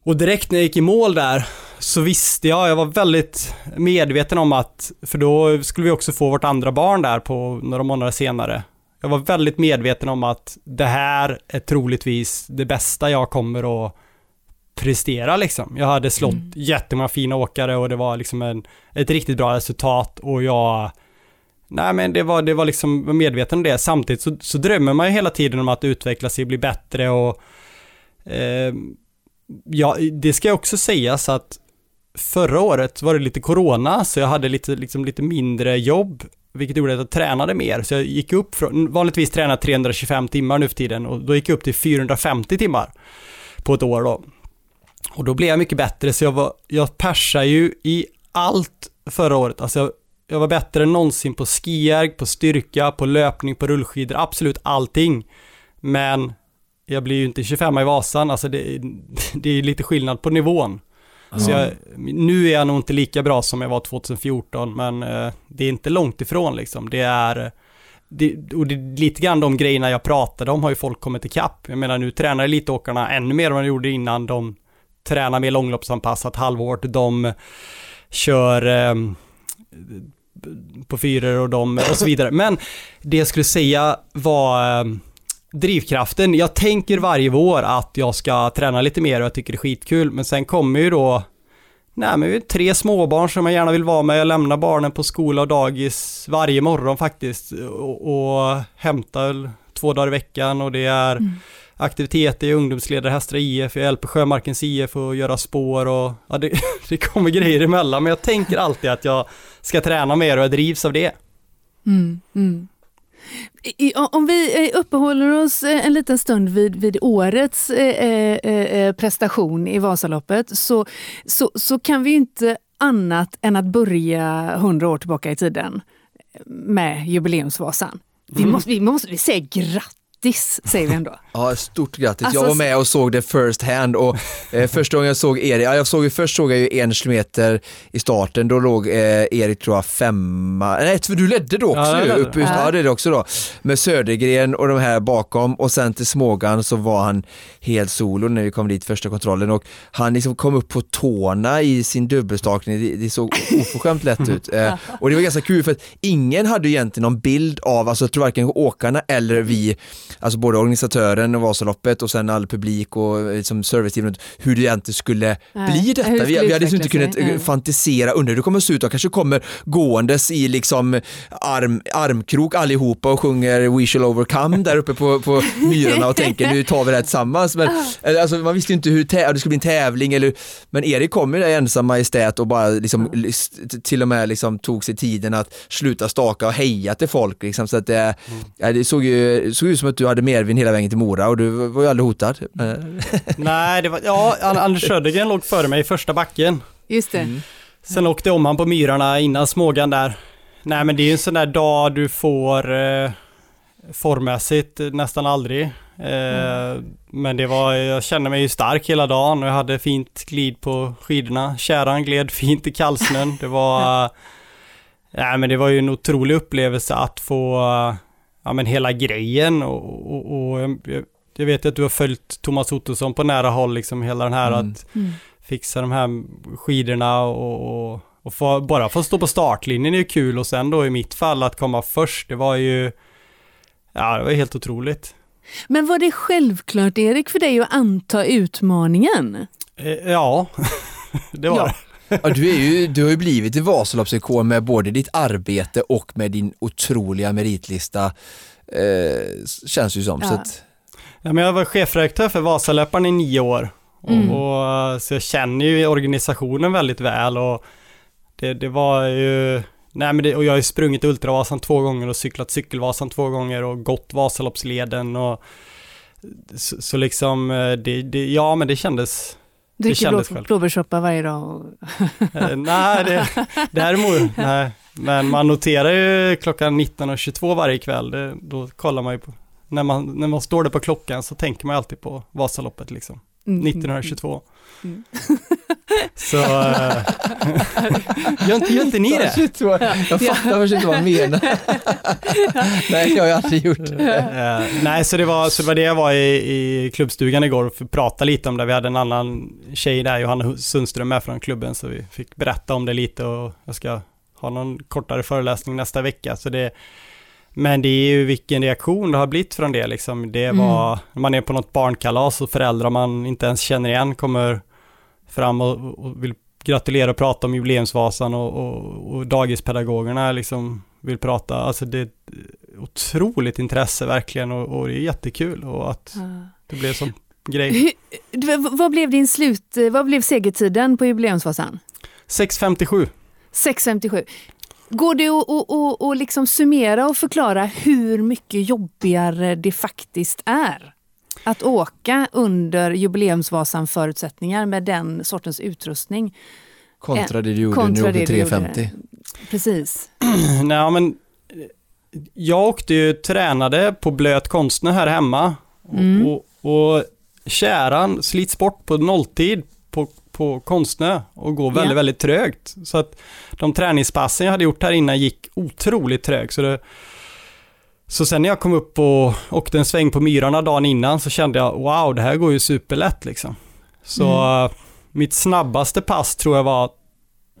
Och direkt när jag gick i mål där så visste jag, jag var väldigt medveten om att, för då skulle vi också få vårt andra barn där på några månader senare. Jag var väldigt medveten om att det här är troligtvis det bästa jag kommer att prestera liksom. Jag hade slått jättemånga fina åkare och det var liksom en, ett riktigt bra resultat och jag Nej men det var, det var liksom jag medveten om det. Samtidigt så, så drömmer man ju hela tiden om att utveckla sig och bli bättre och eh, Ja, det ska också sägas att förra året var det lite corona så jag hade lite, liksom lite mindre jobb vilket gjorde att jag tränade mer. Så jag gick upp från, vanligtvis tränar jag 325 timmar nu för tiden och då gick jag upp till 450 timmar på ett år då. Och då blev jag mycket bättre så jag var, jag persade ju i allt förra året. Alltså jag, jag var bättre än någonsin på skijärg, på styrka, på löpning, på rullskidor, absolut allting. Men jag blir ju inte 25 i Vasan, alltså det, det är lite skillnad på nivån. Så jag, nu är jag nog inte lika bra som jag var 2014, men eh, det är inte långt ifrån liksom. Det är, det, och det, är lite grann de grejerna jag pratade om har ju folk kommit ikapp. Jag menar nu tränar elitåkarna ännu mer än vad de gjorde innan. De tränar mer långloppsanpassat halvårt. De kör eh, på fyror och de och så vidare. Men det jag skulle säga var eh, drivkraften. Jag tänker varje vår att jag ska träna lite mer och jag tycker det är skitkul. Men sen kommer ju då Nej men vi är tre småbarn som jag gärna vill vara med. Jag lämnar barnen på skola och dagis varje morgon faktiskt och, och hämtar två dagar i veckan och det är aktiviteter, jag är ungdomsledare i Hästra IF, jag hjälper Sjömarkens IF att göra spår och ja, det, det kommer grejer emellan men jag tänker alltid att jag ska träna mer och jag drivs av det. Mm, mm. Om vi eh, uppehåller oss eh, en liten stund vid, vid årets eh, prestation i Vasaloppet så, så, så kan vi inte annat än att börja hundra år tillbaka i tiden med jubileumsvasan. Vi, måste, vi, måste, vi säger grattis, säger vi ändå. Ja, stort grattis. Alltså, jag var med och såg det first hand och eh, första gången jag såg Erik, ja, jag såg ju, först såg jag ju en kilometer i starten, då låg eh, Erik tror jag femma, nej för du ledde då också Ja, ju, upp, just, ja. det ledde också då, med Södergren och de här bakom och sen till Smågan så var han helt solo när vi kom dit första kontrollen och han liksom kom upp på tårna i sin dubbelstakning, det, det såg oförskämt lätt ut. Eh, och det var ganska kul för att ingen hade egentligen någon bild av, alltså jag tror varken åkarna eller vi alltså både organisatören och Vasaloppet och sen all publik och liksom serviceteamet, hur det egentligen skulle Nej. bli detta. Det Vi, skulle vi hade liksom inte kunnat eh, Nej. fantisera, undrar hur det kommer att se ut, de kanske kommer gåendes i liksom arm, armkrok allihopa och sjunger We shall overcome där uppe på, på myrorna och tänker nu tar vi det här tillsammans. Men, eh, alltså, man visste ju inte hur det skulle bli en tävling, eller, men Erik kom ju där i ensam majestät och bara liksom, list- till och med liksom tog sig tiden att sluta staka och heja till folk. Liksom, så att det, ja, det såg ju såg ut som att du hade medvind hela vägen till Mora och du var ju aldrig hotad. Nej, det var, ja, An- Anders Södergren låg före mig i första backen. Just det. Mm. Sen åkte jag om han på myrarna innan Smågan där. Nej men det är ju en sån där dag du får eh, formmässigt nästan aldrig. Eh, Men det var, jag kände mig ju stark hela dagen och jag hade fint glid på skidorna. Kärran gled fint i kallsnön. Det var, nej men det var ju en otrolig upplevelse att få, ja men hela grejen och, och, och jag, jag vet att du har följt Thomas Ottosson på nära håll liksom hela den här Mm. att Mm. fixa de här skidorna och, och, och få, bara få stå på startlinjen är ju kul och sen då i mitt fall att komma först, det var ju, ja det var helt otroligt. Men var det självklart, Erik, för dig att anta utmaningen? Eh, ja, det var Ja. det. Ja, du, är ju, du har ju blivit en Vasaloppsikon med både ditt arbete och med din otroliga meritlista. Eh, känns ju som. Ja. Så att, Ja, men jag var chefredaktör för Vasalöparen i nio år. Och, Mm. och, så jag känner ju organisationen väldigt väl och det, det var ju, nej men det, och jag har ju sprungit Ultravasan två gånger och cyklat Cykelvasan två gånger och gått Vasaloppsleden och så, så liksom, eh, det, det, ja men det kändes, Dricker kändes blå, blåbärssoppa varje dag? Eh, nej det, däremot, nej. Men man noterar ju klockan 19.22 varje kväll, det, då kollar man ju på, när man, när man står där på klockan så tänker man alltid på Vasaloppet liksom. Mm. 1922. Mm. Så... eh, gör, inte, gör inte ni det? Jag fattar först inte vad han menar. Nej, det har jag aldrig gjort. Eh, nej, så det, var, så det var det jag var i, i klubbstugan igår och fick prata lite om det. Vi hade en annan tjej där, Johanna Sundström med från klubben, så vi fick berätta om det lite och jag ska ha någon kortare föreläsning nästa vecka. Så det, men det är ju vilken reaktion det har blivit från det liksom. Det Mm. var, när man är på något barnkalas och föräldrar man inte ens känner igen kommer fram och, och vill gratulera och prata om jubileumsvasan och, och, och dagispedagogerna liksom vill prata. Alltså det är ett otroligt intresse verkligen och, och det är jättekul och att Ja. det blev som grej. Hur- vad blev din slut, vad blev segertiden på jubileumsvasan? 6.57. 6.57. Går det att liksom summera och förklara hur mycket jobbigare det faktiskt är att åka under jubileumsvasan förutsättningar med den sortens utrustning? Kontra det du gjorde när du åkte du gjorde. 350. Precis. Nej men eh, jag åkte ju tränade på blöt konstnär här hemma och, Mm. och, och käran slits bort på nolltid på, på konstnö och går väldigt, Ja. väldigt trögt. Så att de träningspassen jag hade gjort här innan gick otroligt trögt. Så, det, så sen när jag kom upp och åkte en sväng på myrarna dagen innan så kände jag wow, det här går ju superlätt liksom. Så Mm. eh, mitt snabbaste pass tror jag var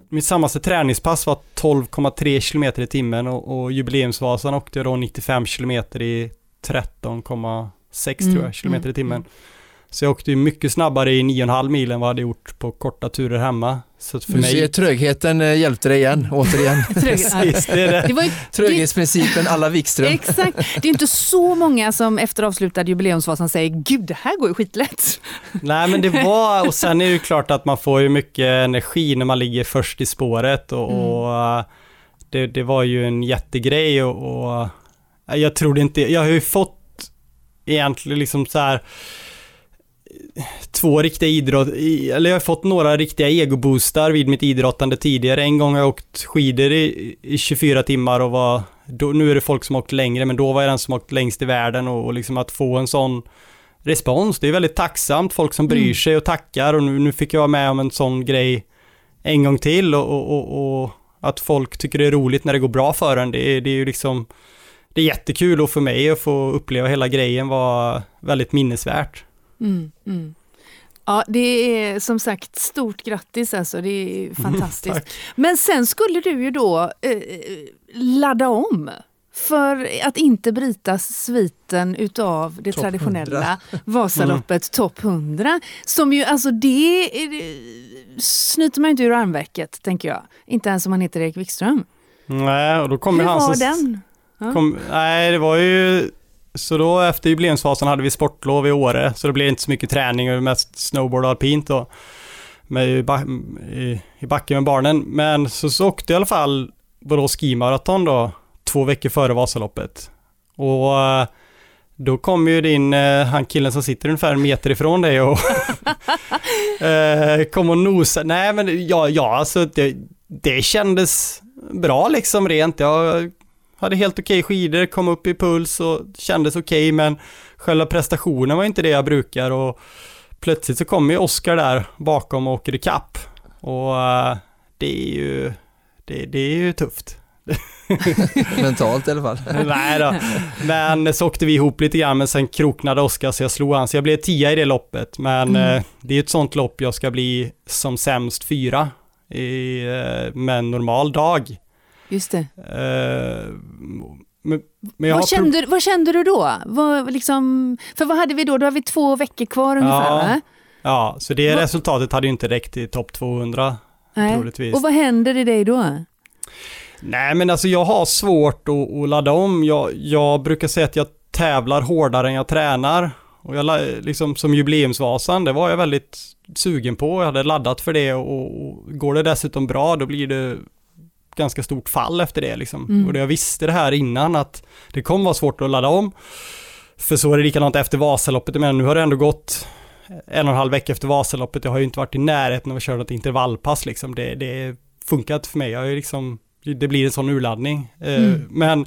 mitt snabbaste träningspass var 12,3 km i timmen och, och jubileumsvasan åkte jag då 95 km i 13,6 tror Mm, jag, kilometer i mm, timmen. Så jag åkte ju mycket snabbare i 9,5 mil än vad jag hade gjort på korta turer hemma. Så att för Du mig... ser, trögheten eh, hjälpte dig igen, återigen. Precis, det är det. Det var ju, Tröghetsprincipen alla Wikström. exakt. Det är inte så många som efter avslutad jubileumsvasan säger gud det här går ju skitlätt. Nej men det var, och sen är det ju klart att man får ju mycket energi när man ligger först i spåret och, Mm. och äh, det, det var ju en jättegrej och, och äh, jag tror det inte, jag har ju fått egentligen liksom så här två riktiga idrott, eller jag har fått några riktiga egoboostar vid mitt idrottande tidigare. En gång har jag åkt skidor i, i 24 timmar och var, då, nu är det folk som har åkt längre, men då var jag den som åkt längst i världen och, och liksom att få en sån respons, det är väldigt tacksamt, folk som bryr Mm. sig och tackar och nu, nu fick jag vara med om en sån grej en gång till och, och, och, och att folk tycker det är roligt när det går bra för en, det är, det är ju liksom det är jättekul och för mig att få uppleva hela grejen var väldigt minnesvärt. Mm, mm. Ja, det är som sagt stort grattis alltså, det är fantastiskt. tack. Men sen skulle du ju då eh, ladda om för att inte bryta sviten utav det Topp traditionella Vasaloppet Topp 100. Som ju, alltså det är- snyter man inte ur armvecket, tänker jag. Inte ens om man heter Erik Wikström. Nej, och då kom Hur han var som- den? Ja. Kom, nej, det var ju... Så då efter jubileumsfasen hade vi sportlov i Åre, så det blev inte så mycket träning, och mest snowboard och alpint då. Med i, ba i, i backen med barnen. Men så, så åkte jag i alla fall Borås Ski Marathon då, två veckor före Vasaloppet. Och eh, då kom ju din, eh, han killen som sitter ungefär en meter ifrån dig och eh, kom och nosa. Nej men ja, ja alltså det, det kändes bra liksom rent. Jag hade helt okej skidor, kom upp i puls och kändes okej men själva prestationen var inte det jag brukar och plötsligt så kommer ju Oskar där bakom och åker i kapp och eh, det är ju det, det är ju tufft. Mentalt i alla fall. Nej då. Men så åkte vi ihop lite grann men sen kroknade Oskar så jag slog han. Så jag blev tia i det loppet. Men Mm. eh, det är ett sånt lopp jag ska bli som sämst fyra i, eh, med en normal dag. Just det. Eh, men, men Vad kände, vad kände du då? Vad, liksom, för vad hade vi då? Då har vi två veckor kvar ungefär Ja, va? Ja, så det Vad- resultatet hade ju inte räckt i topp 200 Nej. troligtvis. Och vad händer i dig då? Nej men alltså jag har svårt att, att ladda om. Jag, jag brukar säga att jag tävlar hårdare än jag tränar. Och jag, liksom som jubileumsvasan, det var jag väldigt sugen på. Jag hade laddat för det och, och går det dessutom bra då blir det ganska stort fall efter det liksom. Mm. Och jag visste det här innan att det kommer vara svårt att ladda om. För så är det likadant efter Vasaloppet. Menar, nu har det ändå gått en och en halv vecka efter Vasaloppet. Jag har ju inte varit i närheten av att köra något intervallpass liksom. Det, det funkar inte för mig. Jag är liksom, det blir en sån urladdning. Eh, Mm. Men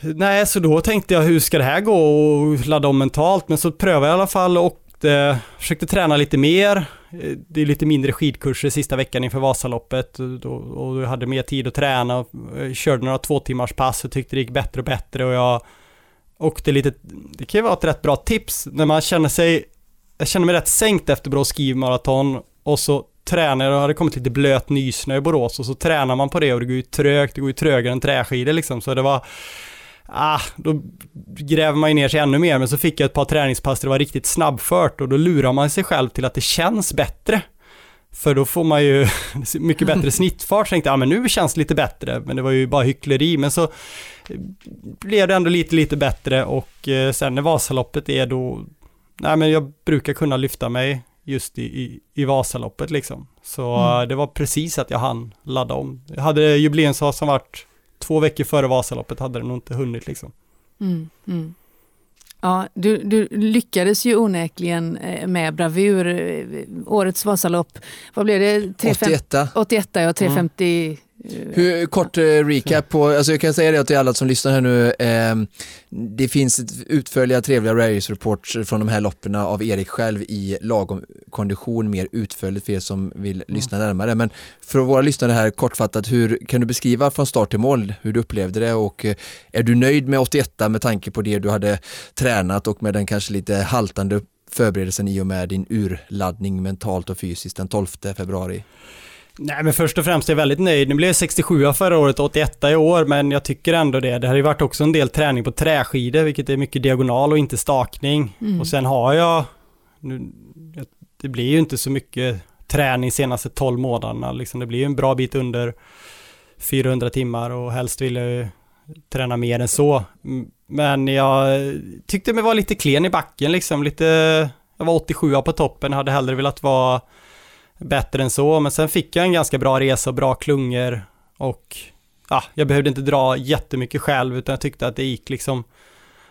Nej, så då tänkte jag hur ska det här gå och ladda om mentalt? Men så prövade jag i alla fall och eh, försökte träna lite mer. Eh, det är lite mindre skidkurser sista veckan inför Vasaloppet. Eh, och, och jag hade mer tid att träna. och eh, körde några två timmars pass och tyckte det gick bättre och bättre. Och jag åkte lite, det kan ju vara ett rätt bra tips när man känner sig, jag känner mig rätt sänkt efter Borås skivmaraton och så tränar jag, och hade kommit lite blöt nysnö i Borås och så tränar man på det och det går ju trögt, det går ju trögare än träskidor liksom. Så det var Ah, då gräver man ju ner sig ännu mer men så fick jag ett par träningspass där det var riktigt snabbfört och då lurar man sig själv till att det känns bättre. För då får man ju mycket bättre snittfart. Så tänkte jag, ja men nu känns det lite bättre. Men det var ju bara hyckleri. Men så blev det ändå lite, lite bättre och eh, sen när Vasaloppet är då, nej men jag brukar kunna lyfta mig just i, i, i Vasaloppet liksom. Så Mm. eh, det var precis att jag hann ladda om. Jag hade jubileumsvasan varit två veckor före Vasaloppet hade det nog inte hunnit liksom. Mm, mm. Ja, du, du lyckades ju onekligen eh, med bravur. eh, Årets Vasalopp, vad blev det? 350 81 81 ja, 350. eh, Hur, kort eh, recap på, alltså jag kan säga det till alla som lyssnar här nu, ehm, det finns ett utförliga trevliga race reports från de här loppen av Erik själv i lagom kondition, mer utförligt för er som vill lyssna närmare. Men för våra lyssnare här kortfattat, hur kan du beskriva från start till mål hur du upplevde det och eh, är du nöjd med 81 med tanke på det du hade tränat och med den kanske lite haltande förberedelsen i och med din urladdning mentalt och fysiskt den 12 februari? Nej men först och främst är jag väldigt nöjd. Nu blev jag 67 förra året och 81 i år men jag tycker ändå det. Det har ju varit också en del träning på träskidor vilket är mycket diagonal och inte stakning. Mm. Och sen har jag, nu, det blir ju inte så mycket träning senaste 12 månaderna liksom. Det blir ju en bra bit under 400 timmar och helst vill jag ju träna mer än så. Men jag tyckte mig vara lite klen i backen liksom, lite, jag var 87 på toppen, hade hellre velat vara bättre än så, men sen fick jag en ganska bra resa och bra klungor och ja, jag behövde inte dra jättemycket själv utan jag tyckte att det gick liksom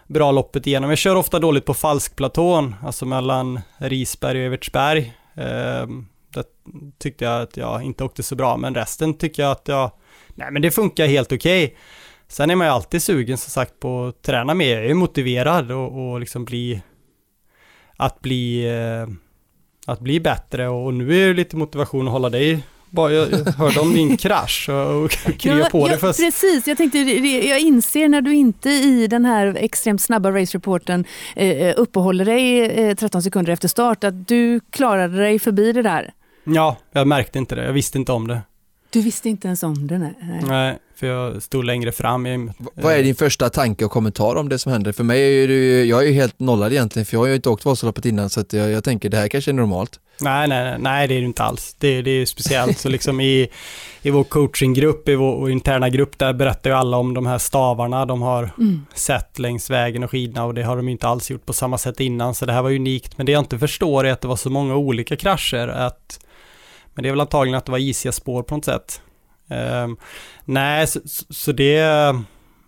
bra loppet igenom. Jag kör ofta dåligt på falskplatån, alltså mellan Risberg och Evertsberg. Eh, där tyckte jag att jag inte åkte så bra, men resten tycker jag att jag, nej men det funkar helt okej. Sen är man ju alltid sugen som sagt på att träna mer, jag är motiverad och, och liksom bli, att bli eh, att bli bättre och nu är det lite motivation att hålla dig bara jag hörde om din krasch och, krya på ja. Precis, jag tänkte, jag inser när du inte i den här extremt snabba race-reporten eh, uppehåller dig eh, 13 sekunder efter start, att du klarade dig förbi det där. Ja, jag märkte inte det, jag visste inte om det. Du visste inte ens om det? Nej. Nej. För jag stod längre fram. I, Vad är din första tanke och kommentar om det som händer? För mig är det ju, jag är ju helt nollad egentligen för jag har ju inte åkt Vasaloppet innan så att jag, jag tänker det här kanske är normalt. Nej, nej, nej, nej, det är det inte alls. Det, det är ju speciellt. Så liksom i, i vår coachinggrupp, i vår, vår interna grupp, där berättar ju alla om de här stavarna de har Mm. sett längs vägen och skidorna och det har de ju inte alls gjort på samma sätt innan, så det här var unikt. Men det jag inte förstår är att det var så många olika krascher, att, men det är väl antagligen att det var isiga spår på något sätt. Ehm, nej, så, så- det...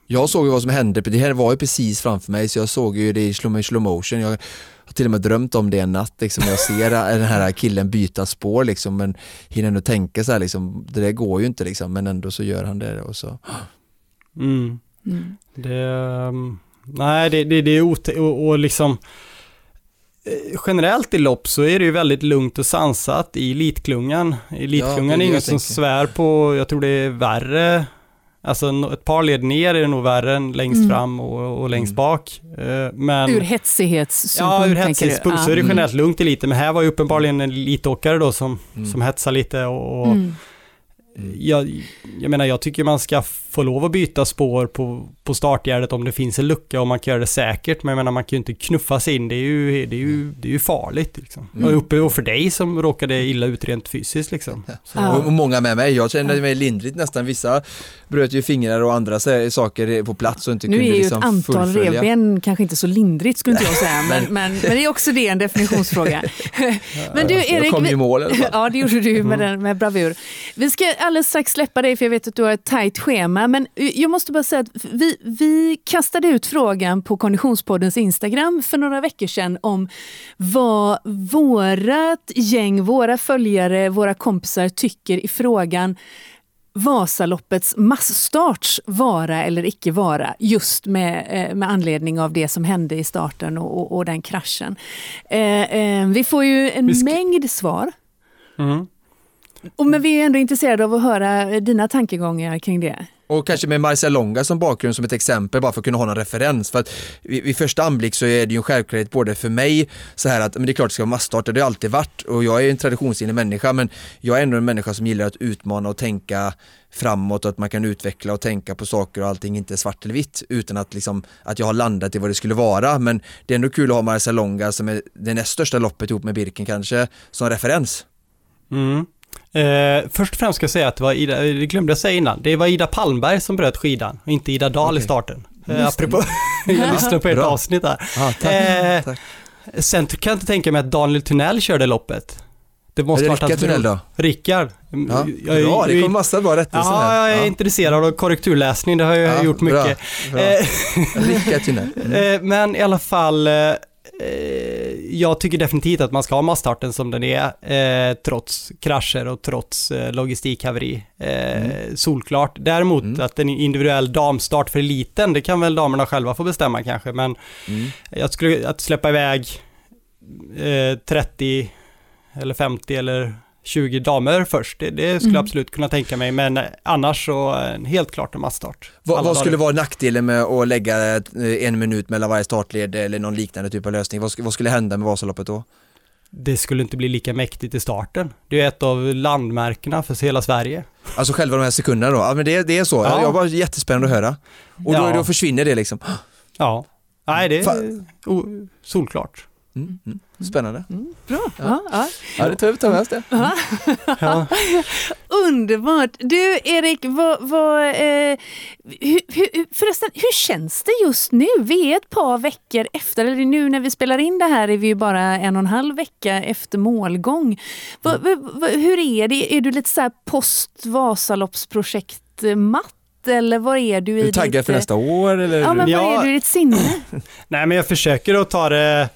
Jag såg ju vad som hände, det här var ju precis framför mig så jag såg ju det i slow, slow motion. Jag har till och med drömt om det en natt liksom. Jag ser den här killen byta spår liksom men hinner ändå tänka så här liksom, det där går ju inte liksom men ändå så gör han det och så. Mm, Mm. Det, um, nej, det, det, det är ot och, och liksom eh, Generellt i lopp så är det ju väldigt lugnt och sansat i elitklungan. Elitklungan Ja, är är ingen jag som tänker. svär på, jag tror det är värre, alltså ett par led ner är det nog värre än längst Mm. fram och, och längst Mm. bak. Eh, Men Ur hetsighetssynpunkt Ja, ur tänker du? hetsighetspunkt så är det generellt lugnt i eliten, men här var ju uppenbarligen en elitåkare då som, Mm. som hetsar lite och, och Mm. Jag, jag menar, jag tycker man ska få lov att byta spår på, på startgärdet om det finns en lucka och man kan göra det säkert. Men jag menar, man kan ju inte knuffa sig in. Det är ju, det är ju, det är ju farligt. Liksom. Mm. Och uppe och för dig som råkade illa ut rent fysiskt. Liksom. Så. Och, och många med mig, jag kände mig lindrigt nästan. Vissa bröt ju fingrar och andra saker på plats och inte Nu kunde är ju liksom ett antal fullfölja. revben kanske inte så lindrigt skulle inte jag säga, men, men, men det är också det en definitionsfråga. men du jag Erik, kom ju i mål i alla fall. Ja, det gjorde du med, den, med bravur. Vi ska alldeles strax släppa dig för jag vet att du har ett tajt schema. Men jag måste bara säga att vi, vi kastade ut frågan på Konditionspoddens Instagram för några veckor sedan om vad vårat gäng, våra följare, våra kompisar tycker i frågan Vasaloppets massstarts vara eller icke vara just med, eh, med anledning av det som hände i starten och, och, och den kraschen. Eh, eh, vi får ju en Vi ska- mängd svar. mm. Och, men vi är ändå intresserade av att höra dina tankegångar kring det. Och kanske med Marcel Longa som bakgrund som ett exempel bara för att kunna ha någon referens. För att vid, vid första anblick så är det ju en självklarhet både för mig så här att men det är klart det ska vara massstarter, det har alltid varit och jag är en traditionsenlig människa men jag är ändå en människa som gillar att utmana och tänka framåt och att man kan utveckla och tänka på saker och allting inte är svart eller vitt utan att liksom att jag har landat i vad det skulle vara men det är ändå kul att ha Marcel Longa som är det näst största loppet ihop med Birken kanske som referens. Mm. Eh, först och främst ska jag säga att det var Ida, det glömde jag säga innan, det var Ida Palmberg som bröt skidan och inte Ida Dahl i Okej. starten. Eh, det. apropå, jag lyssnade på Bra. avsnitt där. Ah, tack. Eh, tack. Sen kan jag inte tänka mig att Daniel Tunnell körde loppet. Det Är måste det varit Rickard Tunnell då? Rickard. Ja, Jag är- bra, det är- kommer massa bra rättelser Ja, här. jag är intresserad av korrekturläsning, det har jag Ja, gjort bra, mycket. bra. Eh, Rickard Tunnell. eh, men i alla fall, eh, eh, jag tycker definitivt att man ska ha massstarten som den är, eh, trots krascher och trots eh, logistikhaveri. Eh, Solklart. Däremot Mm. att en individuell damstart för eliten, det kan väl damerna själva få bestämma kanske, men Mm. jag skulle, att släppa iväg eh, 30 eller 50 eller 20 damer först, det, det skulle Mm. jag absolut kunna tänka mig, men annars så eh, helt klart en masstart. Vad, Alla vad skulle dagar. vara nackdelen med att lägga eh, en minut mellan varje startled eller någon liknande typ av lösning? Vad, vad skulle hända med Vasaloppet då? Det skulle inte bli lika mäktigt i starten. Det är ett av landmärkena för hela Sverige. Alltså själva de här sekunderna då? Ja men det, det är så, Ja. jag var jättespännande att höra. Och då, Ja. då försvinner det liksom. Ja. Nej, det är Fa- o- solklart. Mm, mm. Spännande. Mm, bra. Ja. Ja, Ja det tar vi tar med oss det. Ja. Underbart! Du Erik, vad, vad, eh, hur, hur, förresten, hur känns det just nu? Vi är ett par veckor efter, eller nu när vi spelar in det här är vi ju bara en och en halv vecka efter målgång. Va, va, va, hur är det? Är du lite så här post Vasaloppsprojekt-matt? Eller vad är du i du taggad ditt, för eh, nästa år eller? Ja, men vad Ja. är du i ditt sinne? Nej, men jag försöker att ta det,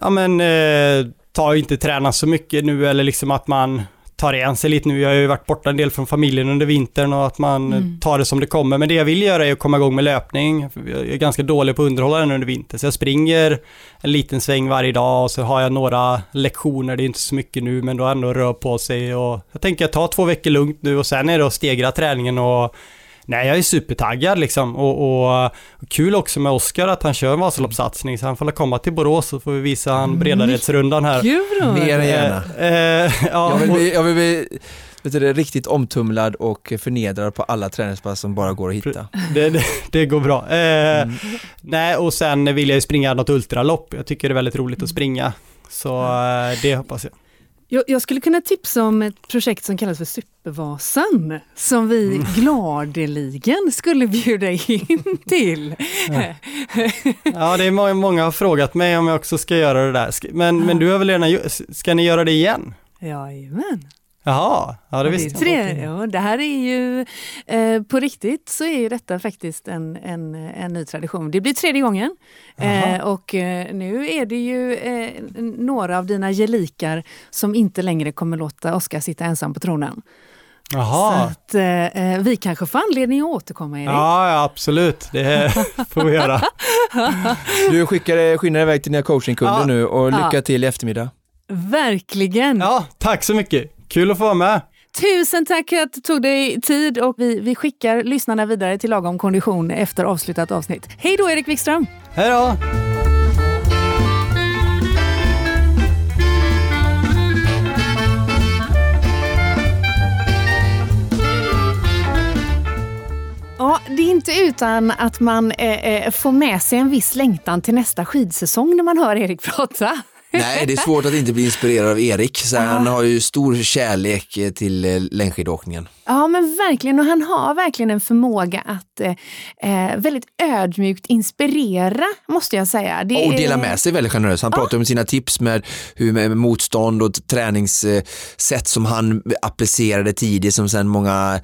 ja men, eh, ta inte träna så mycket nu eller liksom att man tar igen sig lite nu. Jag har ju varit borta en del från familjen under vintern och att man Mm. tar det som det kommer. Men det jag vill göra är att komma igång med löpning. Jag är ganska dålig på att underhålla den under vintern. Så jag springer en liten sväng varje dag och så har jag några lektioner. Det är inte så mycket nu men då ändå rör på sig. Och jag tänker jag tar två veckor lugnt nu och sen är det att stegra träningen och Nej, jag är supertaggad liksom och, och, och kul också med Oskar att han kör en Vasaloppssatsning så han får komma till Borås så får vi visa han Bredaredsrundan här. Gud, Mer än gärna. Eh, eh, ja, Jag vill bli, jag vill bli vet du, riktigt omtumlad och förnedrad på alla träningspass som bara går att hitta. Det, det, det går bra. Eh, mm. Nej, och sen vill jag ju springa något ultralopp. Jag tycker det är väldigt roligt att springa. Så eh, det hoppas jag. Jag, jag, skulle kunna tipsa om ett projekt som kallas för Supervasan som vi mm. gladeligen skulle bjuda in till. Ja, ja det är många, många har frågat mig om jag också ska göra det där. Men, ja. men du har väl redan ska ni göra det igen? Jajamän. Jaha, ja det visste jag ja, Det här är ju, eh, på riktigt så är ju detta faktiskt en, en, en ny tradition. Det blir tredje gången eh, och eh, nu är det ju eh, några av dina gelikar som inte längre kommer låta Oskar sitta ensam på tronen. Jaha. Så att, eh, eh, vi kanske får anledning att återkomma Erik. Ja, ja absolut, det får vi göra. Du skickar, skyndar iväg till dina coachingkunder ja. nu och lycka ja. till i eftermiddag. Verkligen! Ja, tack så mycket! Kul att få vara med! Tusen tack att du tog dig tid och vi, vi skickar lyssnarna vidare till lagom kondition efter avslutat avsnitt. Hej då Erik Wikström! Hej då! Ja, det är inte utan att man eh, eh, får med sig en viss längtan till nästa skidsäsong när man hör Erik prata. Nej, det är svårt att inte bli inspirerad av Erik. Så han har ju stor kärlek eh, till eh, längdskidåkningen. Ja, men verkligen. Och han har verkligen en förmåga att eh, eh väldigt ödmjukt inspirera, måste jag säga. Det och dela med sig väldigt generöst. Han ja. pratar om sina tips med, hur, med motstånd och träningssätt som han applicerade tidigt som sen många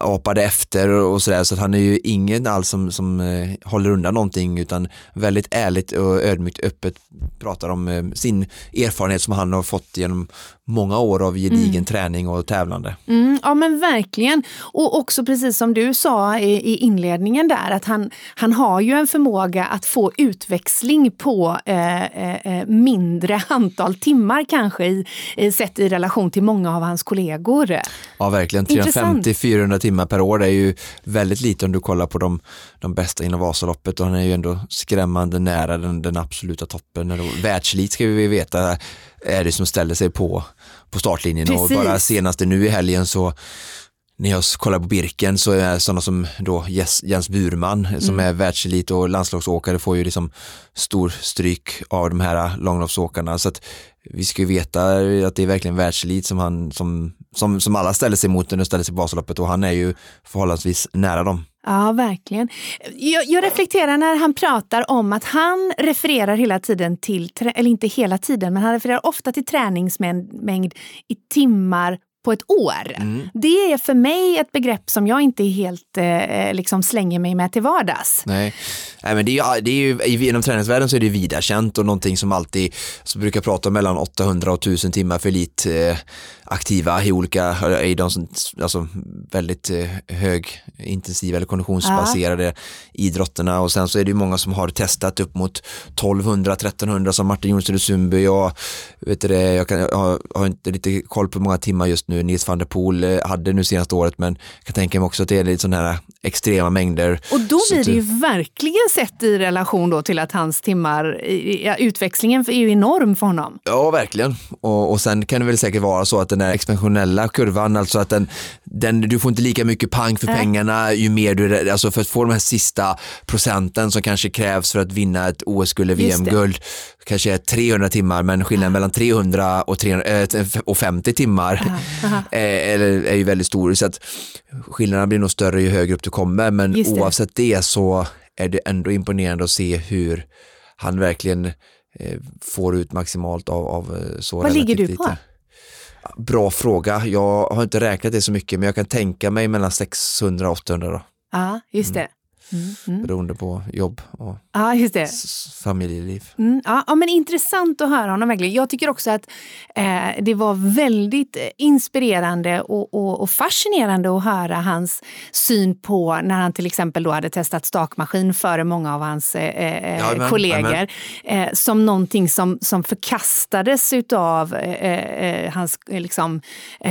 apade efter och sådär så att han är ju ingen alls som, som eh, håller undan någonting utan väldigt ärligt och ödmjukt öppet pratar om eh, sin erfarenhet som han har fått genom många år av gedigen mm. träning och tävlande. Mm, ja men verkligen. Och också precis som du sa i, i, inledningen där att han, han har ju en förmåga att få utväxling på eh, eh, eh mindre antal timmar kanske i, i, sett i relation till många av hans kollegor. Ja verkligen, 350-400 timmar per år det är ju väldigt lite om du kollar på de, de bästa inom Vasaloppet och han är ju ändå skrämmande nära den, den absoluta toppen. Världselit ska vi veta är det som ställer sig på, på startlinjen Precis. och bara senaste nu i helgen så när jag kollar på Birken så är sådana som då Jens, Jens Burman som mm. är världselit och landslagsåkare får ju liksom stor stryk av de här långloppsåkarna så att vi ska ju veta att det är verkligen världselit som han som, som, som alla ställer sig mot när de ställer sig på Vasaloppet och han är ju förhållandevis nära dem. Ja, verkligen. Jag, jag, reflekterar när han pratar om att han refererar hela tiden till, eller inte hela tiden, men han refererar ofta till träningsmängd i timmar på ett år. Mm. Det är för mig ett begrepp som jag inte helt eh, liksom slänger mig med till vardags. Nej, Nej men det är, det är ju, inom träningsvärlden så är det vida känt och någonting som alltid, som brukar prata om mellan 800 och 1000 timmar för elit eh, aktiva i olika, i de som, alltså väldigt eh, högintensiva eller konditionsbaserade ja. idrotterna och sen så är det ju många som har testat upp mot 1200-1300 som Martin Jonsson Sundby. Jag, vet det, jag, kan, jag har, inte lite koll på många timmar just nu Nils van der Poel eh, hade nu senaste året men jag kan tänka mig också att det är lite sådana här extrema mängder. Och då blir det ju verkligen sett i relation då till att hans timmar, utväxlingen är ju enorm för honom. Ja, verkligen. Och, och sen kan det väl säkert vara så att den här expansionella kurvan, alltså att den, den, du får inte lika mycket pang för pengarna ju mer du, alltså för att få de här sista procenten som kanske krävs för att vinna ett OS-guld eller VM-guld, kanske är 300 timmar, men skillnaden mellan 300 och, 300, äh, och 50 timmar är, är, ju väldigt stor. Så att skillnaderna blir nog större ju högre upp du kommer, men oavsett det så är det ändå imponerande att se hur han verkligen eh, får ut maximalt av, av eh, så Vad ligger du på? Lite. Bra fråga. Jag har inte räknat det så mycket men jag kan tänka mig mellan 600 och 800 då. Ja, just det. Mm, mm. Beroende på jobb och ja, just det. familjeliv. Mm, ja, ja, men intressant att höra honom verkligen. Jag tycker också att eh, det var väldigt inspirerande och, och, och, fascinerande att höra hans syn på när han till exempel då hade testat stakmaskin före många av hans eh, eh ja, men, kollegor. Eh, som någonting som, som förkastades utav eh, eh, hans liksom,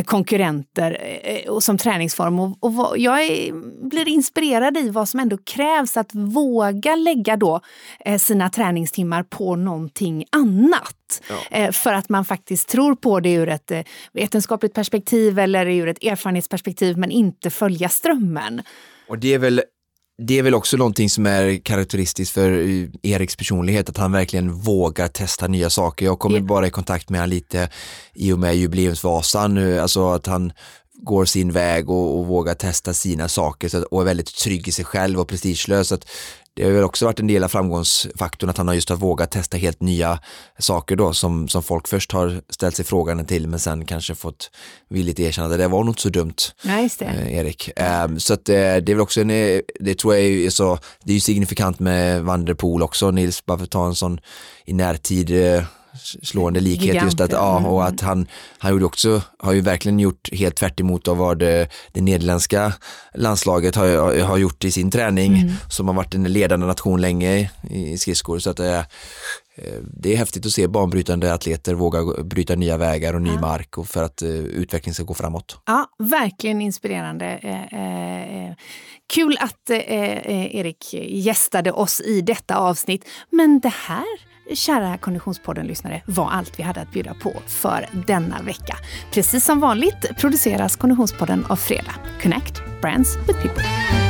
konkurrenter och som träningsform. Och, och jag är, blir inspirerad i vad som ändå krävs att våga lägga då eh, sina träningstimmar på någonting annat. Ja. Eh, för att man faktiskt tror på det ur ett eh, vetenskapligt perspektiv eller ur ett erfarenhetsperspektiv men inte följa strömmen. Och det är väl det är väl också någonting som är karaktäristiskt för Eriks personlighet, att han verkligen vågar testa nya saker. Jag kommer yeah. bara i kontakt med honom lite i och med jubileumsvasan, alltså att han går sin väg och, och vågar testa sina saker så att, och är väldigt trygg i sig själv och prestigelös. Så att det har väl också varit en del av framgångsfaktorn att han har just har vågat testa helt nya saker då som, som folk först har ställt sig frågan till men sen kanske fått villigt erkänna att det var nog inte så dumt, ja, det. Eh, Erik. Um, så att eh, det är väl också en, eh, det tror jag är så, det är ju signifikant med Vanderpool också, Nils, bara för att ta en sån i närtid eh, slående likhet Gigant, just att, ja, och mm. att han, han gjorde också, har ju verkligen gjort helt tvärt emot av vad det, det nederländska landslaget har, har gjort i sin träning, mm. som har varit en ledande nation länge i, i skridskor. Så att det, eh, det är häftigt att se banbrytande atleter våga bryta nya vägar och ny ja. mark och för att uh, utvecklingen ska gå framåt. Ja, verkligen inspirerande. Eh, eh, kul att eh, Erik gästade oss i detta avsnitt. Men det här kära Konditionspodden-lyssnare, var allt vi hade att bjuda på för denna vecka. Precis som vanligt produceras Konditionspodden av Fredag. Connect Brands with People.